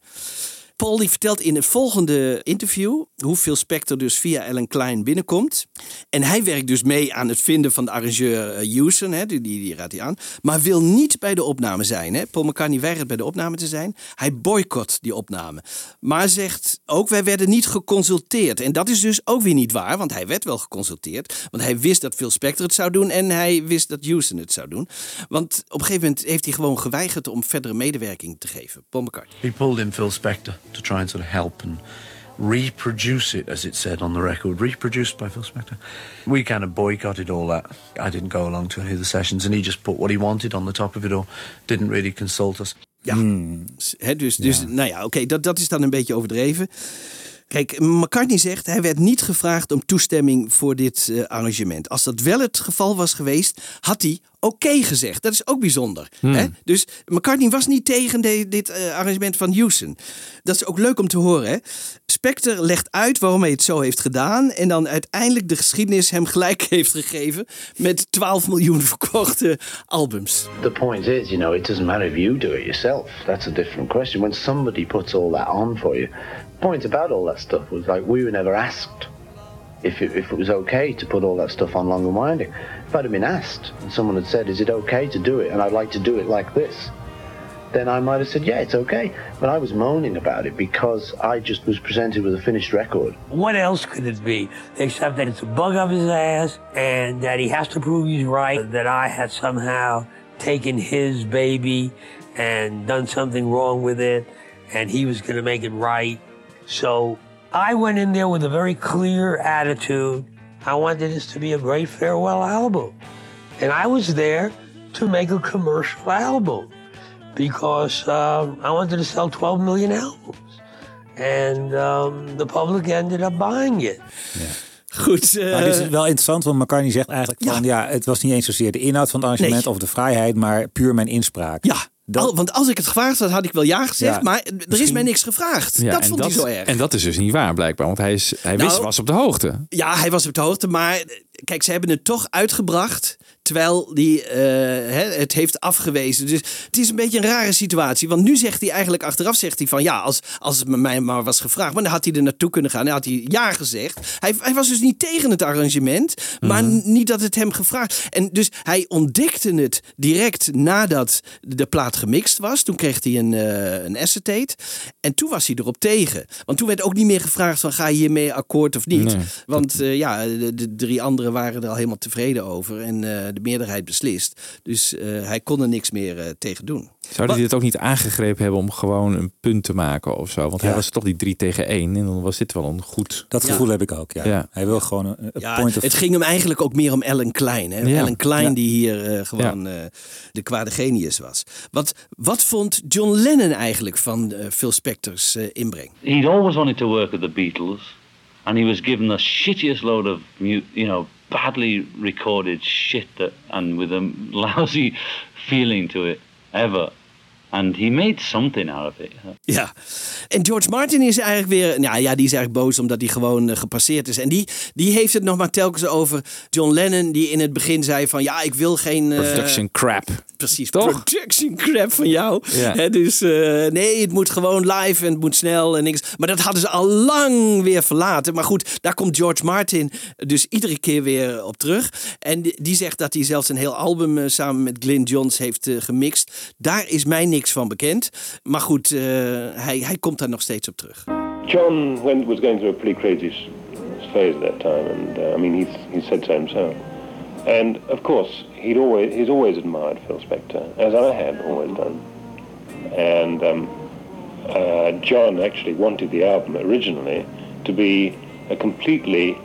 Paul die vertelt in het volgende interview hoe Phil Spector dus via Ellen Klein binnenkomt. En hij werkt dus mee aan het vinden van de arrangeur eh, Houston, hè, die, die, die raadt hij aan. Maar wil niet bij de opname zijn. Hè. Paul McCartney weigert bij de opname te zijn. Hij boycott die opname. Maar zegt ook, wij werden niet geconsulteerd. En dat is dus ook weer niet waar, want hij werd wel geconsulteerd. Want hij wist dat Phil Spector het zou doen en hij wist dat Houston het zou doen. Want op een gegeven moment heeft hij gewoon geweigerd om verdere medewerking te geven. Paul McCartney. He pulled in Phil Spector to try and sort of help and reproduce it, as it said on the record, reproduced by Phil Spector. We kind of boycotted all that. I didn't go along to any of the sessions, and he just put what he wanted on the top of it all. Didn't really consult us. Ja, hmm. Hè, dus, dus nou ja, oké, dat, dat is dan een beetje overdreven. Kijk, McCartney zegt hij werd niet gevraagd om toestemming voor dit eh, arrangement. Als dat wel het geval was geweest, had hij oké gezegd. Dat is ook bijzonder. Hmm. Hè? Dus McCartney was niet tegen de- dit eh, arrangement van Houston. Dat is ook leuk om te horen. Hè? Spector legt uit waarom hij het zo heeft gedaan. En dan uiteindelijk de geschiedenis hem gelijk [laughs] heeft gegeven met 12 miljoen verkochte albums. The point is, you know, it doesn't matter if you do it yourself. That's a different question. When somebody puts all that on for you, point about all that stuff was like we were never asked if it, if it was okay to put all that stuff on Long and Winding. If I'd have been asked and someone had said, "Is it okay to do it?" and I'd like to do it like this, then I might have said, "Yeah, it's okay." But I was moaning about it because I just was presented with a finished record. What else could it be except that it's a bug up his ass and that he has to prove he's right, that I had somehow taken his baby and done something wrong with it and he was going to make it right. So I went in there with a very clear attitude. I wanted this to be a great farewell album. And I was there to make a commercial album because um, I wanted to sell 12 million albums. And um, the public ended up buying it. Goed. eh, Maar dit is wel interessant, want McCartney zegt eigenlijk van... Ja, het was niet eens zozeer de inhoud van het arrangement Nee. of de vrijheid... maar puur mijn inspraak. Ja, al- want als ik het gevraagd had, had ik wel ja gezegd. Ja, maar er is mij niks gevraagd. Ja, dat vond hij zo erg. En dat is dus niet waar blijkbaar, want hij, is, hij Nou, wist, was op de hoogte. Ja, hij was op de hoogte, maar eh, kijk, ze hebben het toch uitgebracht. Terwijl die eh, het heeft afgewezen. Dus het is een beetje een rare situatie. Want nu zegt hij eigenlijk achteraf: zegt hij van ja, als, als het mij maar was gevraagd, maar dan had hij er naartoe kunnen gaan. Dan had hij ja gezegd. Hij, hij was dus niet tegen het arrangement, maar Mhm. niet dat het hem gevraagd. En dus hij ontdekte het direct nadat de plaat gemixt was. Toen kreeg hij een, eh, een acetate. En toen was hij erop tegen. Want toen werd ook niet meer gevraagd van ga je hiermee akkoord of niet. Nee. Want eh, ja, de, de drie anderen waren er al helemaal tevreden over. En de meerderheid beslist. Dus eh, hij kon er niks meer eh, tegen doen. Zou hij dit ook niet aangegrepen hebben om gewoon een punt te maken of zo? Want hij was toch die 3 tegen 1 en dan was dit wel een goed... Dat gevoel heb ik ook, ja. Ja. Hij wil gewoon een, een Ja, point of... het ging hem eigenlijk ook meer om Ellen Klein. Hè? Ja. Ellen Klein Ja. die hier eh, gewoon eh, de kwade genius was. Wat, wat vond John Lennon eigenlijk van eh, Phil Spector's eh, inbreng? He'd always wanted to work with the Beatles, and he was given the shittiest load of, you know, badly recorded shit that, and with a [laughs] lousy feeling to it ever. And he made something out of it. Ja, en George Martin is eigenlijk weer, nou ja, die is eigenlijk boos omdat hij gewoon eh, gepasseerd is. En die, die heeft het nog maar telkens over John Lennon, die in het begin zei van, ja, ik wil geen... eh, Production crap. Precies, Toch? production crap van jou. Ja. Hè, dus eh, nee, het moet gewoon live en het moet snel en niks. Maar dat hadden ze al lang weer verlaten. Maar goed, daar komt George Martin dus iedere keer weer op terug. En die, die zegt dat hij zelfs een heel album samen met Glyn Johns heeft gemixt. Daar is mij niks van bekend. Maar goed, eh, hij, hij komt daar nog steeds op terug. John was going through a pretty crazy phase at that time, and uh, I mean, he's, he said so himself. And of course, he'd always he's always admired Phil Spector, as I had always done. And um, uh, John actually wanted the album originally to be a completely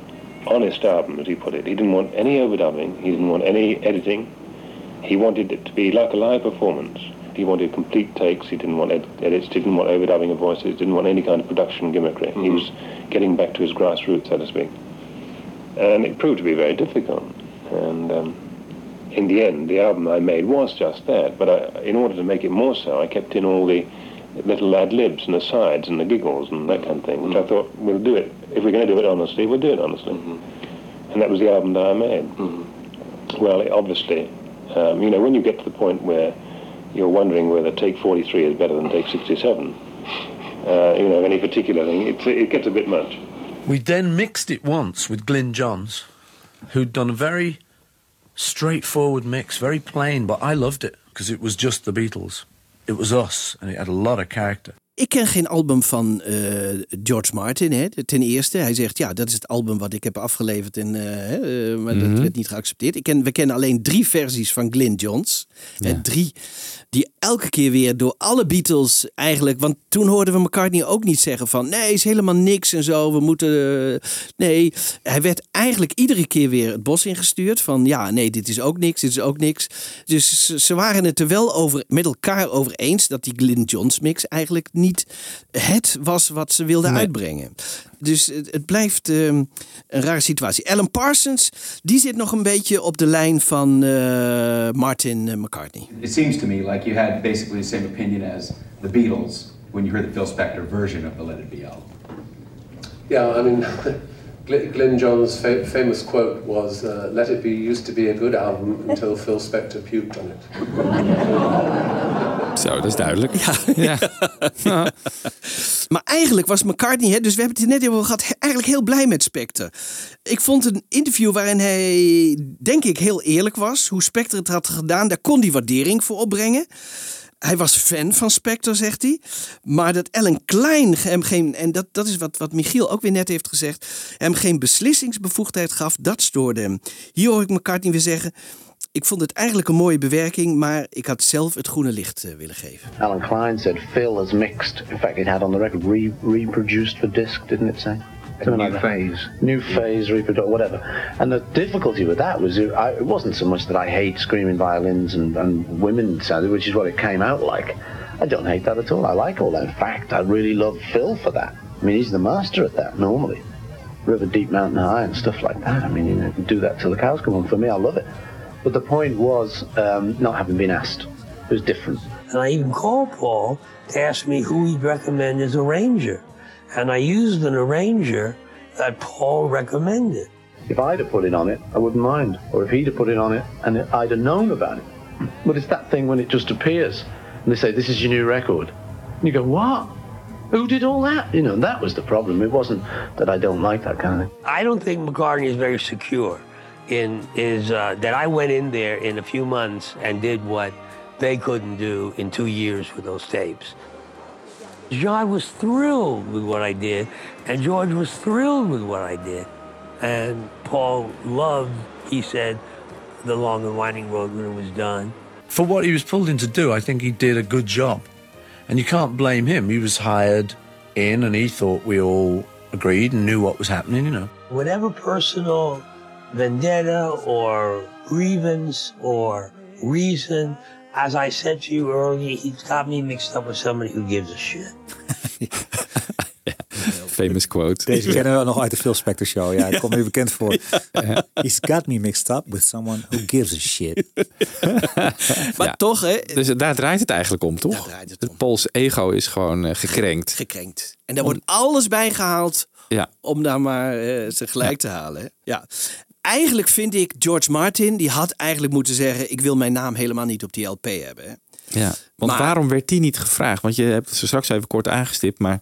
honest album, as he put it. He didn't want any overdubbing. He didn't want any editing. He wanted it to be like a live performance. He wanted complete takes. He didn't want ed- edits. Didn't want overdubbing of voices. Didn't want any kind of production gimmickry. He was getting back to his grassroots, so to speak. And it proved to be very difficult. And um, in the end, the album I made was just that. But I, in order to make it more so, I kept in all the little ad libs and asides and the giggles and that kind of thing, which I thought we'll do it. If we're going to do it honestly, we'll do it honestly. And that was the album that I made. Well, it obviously, um, you know, when you get to the point where you're wondering whether take 43 is better than take 67, uh, you know, any particular thing, it, it gets a bit much. We then mixed it once with Glyn Johns, who'd done a very straightforward mix, very plain, but I loved it because it was just the Beatles. It was us, and it had a lot of character. Ik ken geen album van eh, George Martin. Hè. Ten eerste, hij zegt ja, dat is het album wat ik heb afgeleverd, en, eh, eh, maar dat Mhm. werd niet geaccepteerd. Ik ken, we kennen alleen drie versies van Glyn Johns. Hè, Ja. drie die elke keer weer door alle Beatles eigenlijk. Want toen hoorden we McCartney ook niet zeggen van nee, is helemaal niks en zo. We moeten. nee, hij werd eigenlijk iedere keer weer het bos ingestuurd. Van ja, nee, dit is ook niks, dit is ook niks. Dus ze, ze waren het er wel over, met elkaar over eens dat die Glyn Johns mix eigenlijk niet het was wat ze wilden uitbrengen. Dus het, het blijft ehm, een rare situatie. Alan Parsons, die zit nog een beetje op de lijn van eh, Martin eh, McCartney. It seems to me like you had basically the same opinion as the Beatles when you heard the Phil Spector version of the Let It Be album. Yeah, I mean, [laughs] Glyn John's fa- famous quote was, uh, "Let It Be used to be a good album until Phil Spector puked on it." Zo, dat is duidelijk. Ja. [laughs] maar eigenlijk was McCartney, hè, dus we hebben het net over gehad, eigenlijk heel blij met Spector. Ik vond een interview waarin hij, denk ik, heel eerlijk was. Hoe Spector het had gedaan, daar kon hij waardering voor opbrengen. Hij was fan van Spector, zegt hij. Maar dat Ellen Klein hem geen, en dat, dat is wat, wat Michiel ook weer net heeft gezegd, hem geen beslissingsbevoegdheid gaf, dat stoorde hem. Hier hoor ik McCartney weer zeggen. Ik vond het eigenlijk een mooie bewerking, maar ik had zelf het groene licht eh, willen geven. Alan Klein said Phil has mixed. In fact, it had on the record re- reproduced for disc, didn't it say? Something new that. phase. New phase, reproduce, whatever. And the difficulty with that was it, I, it wasn't so much that I hate screaming violins and, and women sounding, which is what it came out like. I don't hate that at all. I like all that. In fact, I really love Phil for that. I mean, he's the master at that normally. River Deep Mountain High and stuff like that. I mean, you know, do that till the cows come home. For me, I love it. But the point was um, not having been asked. It was different. And I even called Paul to ask me who he'd recommend as arranger. And I used an arranger that Paul recommended. If I'd have put it on it, I wouldn't mind. Or if he'd have put it on it and I'd have known about it. But it's that thing when it just appears. And they say, this is your new record. And you go, what? Who did all that? You know, that was the problem. It wasn't that I don't like that kind of thing. I don't think McCartney is very secure in is uh, that I went in there in a few months and did what they couldn't do in two years with those tapes. John was thrilled with what I did, and George was thrilled with what I did. And Paul loved, he said, the long and winding road when it was done. For what he was pulled in to do, I think he did a good job. And you can't blame him. He was hired in and he thought we all agreed and knew what was happening, you know. Whatever personal vendetta or grievance or reason, as I said to you earlier, he's got me mixed up with somebody who gives a shit. [laughs] Famous quote. Deze kennen we nog uit de Phil Spector show. Ja, dat komt nu bekend voor. [laughs] He's got me mixed up with someone who gives a shit. [laughs] Maar toch, hè? Dus daar draait het eigenlijk om, toch? het Pools ego is gewoon eh, gekrenkt. Gekrenkt. En daar wordt alles bij gehaald Ja. om daar maar eh, ze gelijk te halen. Hè? Ja. Eigenlijk vind ik George Martin, die had eigenlijk moeten zeggen: Ik wil mijn naam helemaal niet op die LP hebben. Hè? Ja, want Maar- waarom werd die niet gevraagd? Want je hebt zo straks even kort aangestipt, maar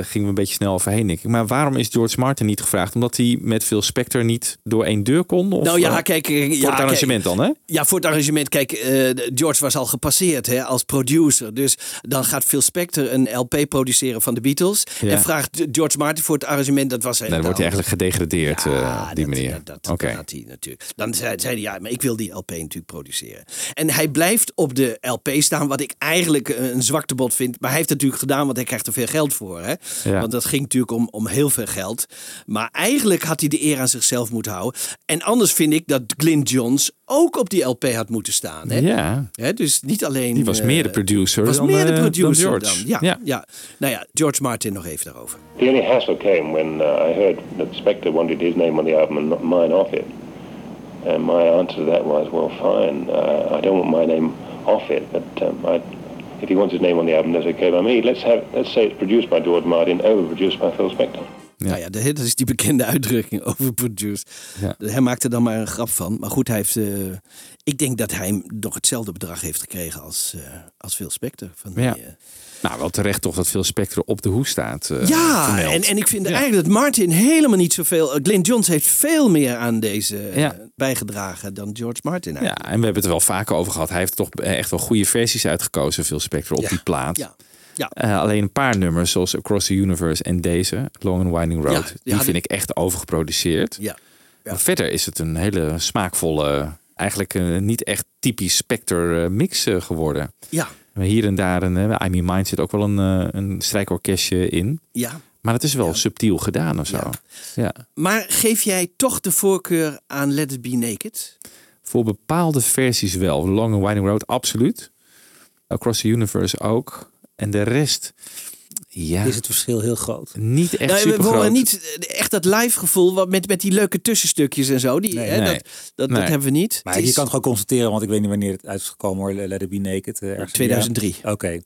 gingen we een beetje snel overheen, denk ik. Maar waarom is George Martin niet gevraagd? Omdat hij met Phil Spector niet door één deur kon? Of, nou ja, eh, kijk. eh, Voor ja, het arrangement kijk, dan, hè? Ja, voor het arrangement. Kijk, eh, George was al gepasseerd hè, als producer. Dus dan gaat Phil Spector een LP produceren van de Beatles. Ja. En vraagt George Martin voor het arrangement. Dat was Nee, dan wordt hij eigenlijk gedegradeerd eh, op die manier. Oké. had hij natuurlijk. Dan zei, zei hij, ja, maar ik wil die LP natuurlijk produceren. En hij blijft op de LP staan, wat ik eigenlijk een zwaktebod vind. Maar hij heeft het natuurlijk gedaan, want hij krijgt er veel geld voor. Hè? Ja. Want dat ging natuurlijk om, om heel veel geld. Maar eigenlijk had hij de eer aan zichzelf moeten houden. En anders vind ik dat Glyn Johns ook op die LP had moeten staan. Hè? Ja. Hè, dus niet alleen... Die was eh, meer de producer was dan, meer de eh, dan producer George. dan. Ja, Ja. ja. Nou ja, George Martin nog even daarover. The only hassle came when uh, I heard that Spector wanted his name on the album and not mine off it. And my answer to that was, well, fine. Uh, I don't want my name off it, but um, I, if he wants his name on the album, that's okay by me. Let's have, let's say it's produced by George Martin, overproduced by Phil Spector. Nou ja, dat is die bekende uitdrukking [laughs] overproduced. Ja. Hij maakte er dan maar een grap van. Maar goed, hij heeft, eh, ik denk dat hij nog hetzelfde bedrag heeft gekregen als, eh, als Phil Spector. Van die, Ja. Eh, Nou, wel terecht toch dat Phil Spector op de hoes staat. eh, ja, vermeld. en, en ik vind eigenlijk dat Martin helemaal niet zoveel... Uh, Glyn Johns heeft veel meer aan deze eh, Ja. bijgedragen dan George Martin Ja, eigenlijk. en we hebben het er wel vaker over gehad. Hij heeft toch echt wel goede versies uitgekozen, Phil Spector, op Ja. die plaat. Ja. Ja. Eh, alleen een paar nummers, zoals Across the Universe en deze, Long and Winding Road, Ja, die ja, vind ik echt overgeproduceerd. Ja. Maar verder is het een hele smaakvolle, eigenlijk eh, niet echt typisch Spector eh, mix eh, geworden. Ja. Hier en daar, een, I Mean Mind zit ook wel een, eh, een strijkorkestje in. Ja. Maar het is wel subtiel gedaan of zo. Ja. Maar geef jij toch de voorkeur aan Let It Be Naked? Voor bepaalde versies wel. Long and Winding Road, absoluut. Across the Universe ook. En de rest, ja, Is het verschil heel groot? niet echt Nou, we super horen groot. niet eh, echt dat live gevoel wat met, met die leuke tussenstukjes en zo. Die, hè, nee. Dat, dat, Nee. dat hebben we niet. Maar je kan het gewoon constateren, want ik weet niet wanneer het uit is gekomen hoor. Let It Be Naked. eh, ergens in 2003. jaar. Oké.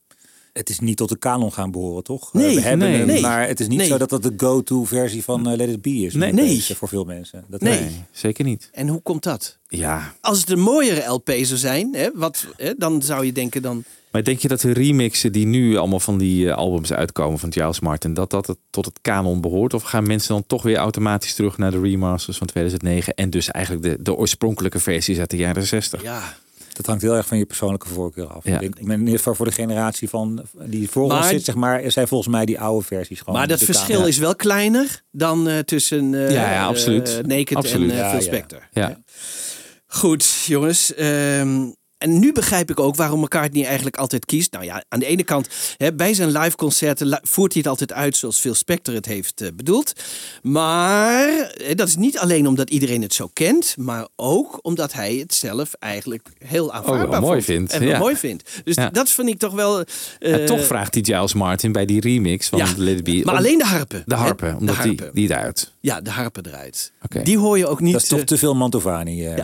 Het is niet tot de kanon gaan behoren, toch? Eh, Nee, we hebben nee, hem, nee. maar het is niet Nee. zo dat dat de go-to versie van eh, Let It Be is. Nee. Nee. Voor veel mensen. Dat Nee. Nee, zeker niet. En hoe komt dat? Ja, Als het een mooiere LP zou zijn, hè, wat, hè, dan zou je denken dan... maar denk je dat de remixen die nu allemaal van die eh, albums uitkomen van Giles Martin, dat dat het tot het kanon behoort? Of gaan mensen dan toch weer automatisch terug naar de remasters van 2009 en dus eigenlijk de, de oorspronkelijke versies uit de jaren 60? Ja, Dat hangt heel erg van je persoonlijke voorkeur af. Ja. Ik denk, in ieder geval voor de generatie van die voor Maar- ons zit, zeg maar, zijn volgens mij die oude versies gewoon. maar dat verschil is wel kleiner dan eh, tussen eh Ja, ja, absoluut. eh, Naked Absoluut. en eh, ja. Spector. Ja. Goed, jongens. ehm, en nu begrijp ik ook waarom McCartney eigenlijk altijd kiest. Nou ja, aan de ene kant, hè, bij zijn live concerten voert hij het altijd uit zoals Phil Spector het heeft eh, bedoeld. Maar eh, dat is niet alleen omdat iedereen het zo kent, maar ook omdat hij het zelf eigenlijk heel aanvaardbaar wel mooi vindt, En ja. mooi vindt. Dus Ja. dat vind ik toch wel... eh, toch vraagt hij Giles Martin bij die remix van Ja, Let It Be. maar om- alleen de harpen. De hè? harpen, De omdat harpen. Die, die eruit. Ja, de harpen eruit. Oké. Die hoor je ook niet... Dat is toch eh, te veel Mantovani. ja.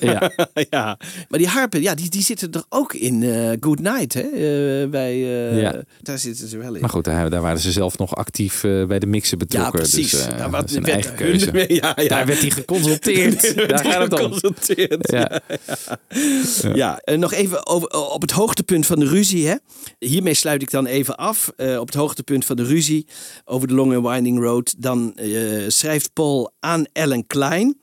Ja. [laughs] [laughs] ja, maar die harpen, ja, die, die zitten er ook in eh Good Night, hè? eh, bij, eh, Ja. Daar zitten ze wel in. Maar goed, daar, daar waren ze zelf nog actief bij de mixen betrokken. Ja, precies. Dus, wat- werd hun- keuze. [laughs] ja, ja. Daar werd hij geconsulteerd. [laughs] Daar daar gaat het om. Ja. Ja, en nog even over, op het hoogtepunt van de ruzie. Hè? Hiermee sluit ik dan even af. Op het hoogtepunt van de ruzie over de Long and Winding Road. Dan schrijft Paul aan Ellen Klein.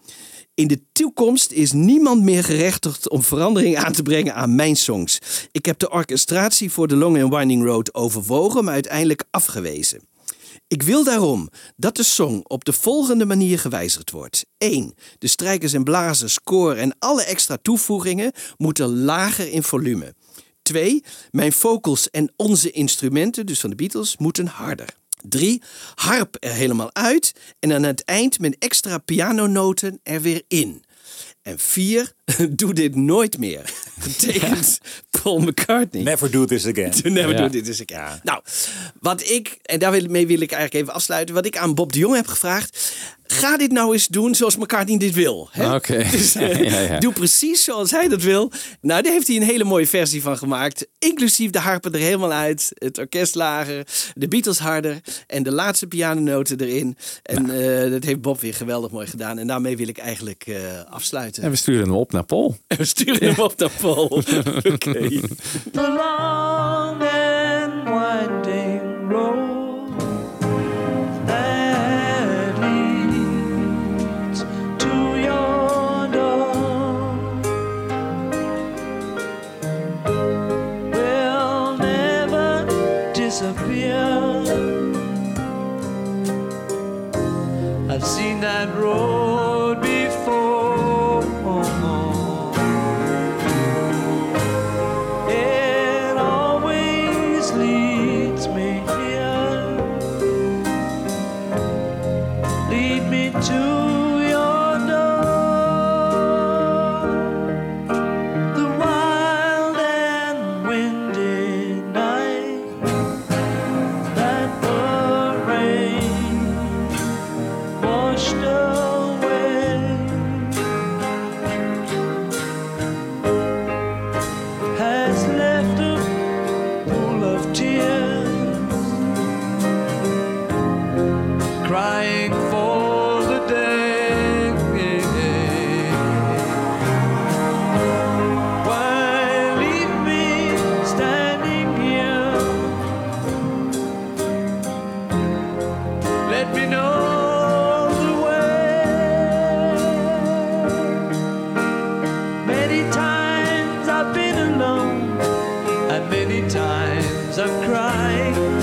In de toekomst is niemand meer gerechtigd om verandering aan te brengen aan mijn songs. Ik heb de orchestratie voor de Long and Winding Road overwogen, maar uiteindelijk afgewezen. Ik wil daarom dat de song op de volgende manier gewijzigd wordt. 1. De strijkers en blazers, koor en alle extra toevoegingen moeten lager in volume. 2. Mijn vocals en onze instrumenten, dus van de Beatles, moeten harder. 3. Harp er helemaal uit en aan het eind met extra pianonoten er weer in. En 4. [laughs] Doe dit nooit meer. [laughs] Betekent Paul McCartney. Never do this again. [laughs] To never Ja. do this again. Nou, wat ik, en daarmee wil ik eigenlijk even afsluiten, wat ik aan Bob de Jong heb gevraagd. Ga dit nou eens doen zoals McCartney dit wil. hè? Oké. [laughs] Dus, Ja, ja. Doe precies zoals hij dat wil. Nou, daar heeft hij een hele mooie versie van gemaakt. Inclusief de harpen er helemaal uit. Het orkest lager. De Beatles harder. En de laatste pianonoten erin. En eh, dat heeft Bob weer geweldig mooi gedaan. En daarmee wil ik eigenlijk eh, afsluiten. En we sturen hem op naar Paul. En we sturen hem op naar Paul. [laughs] Oké. The long and winding road that leads to your door will never disappear. I've seen that road to cried.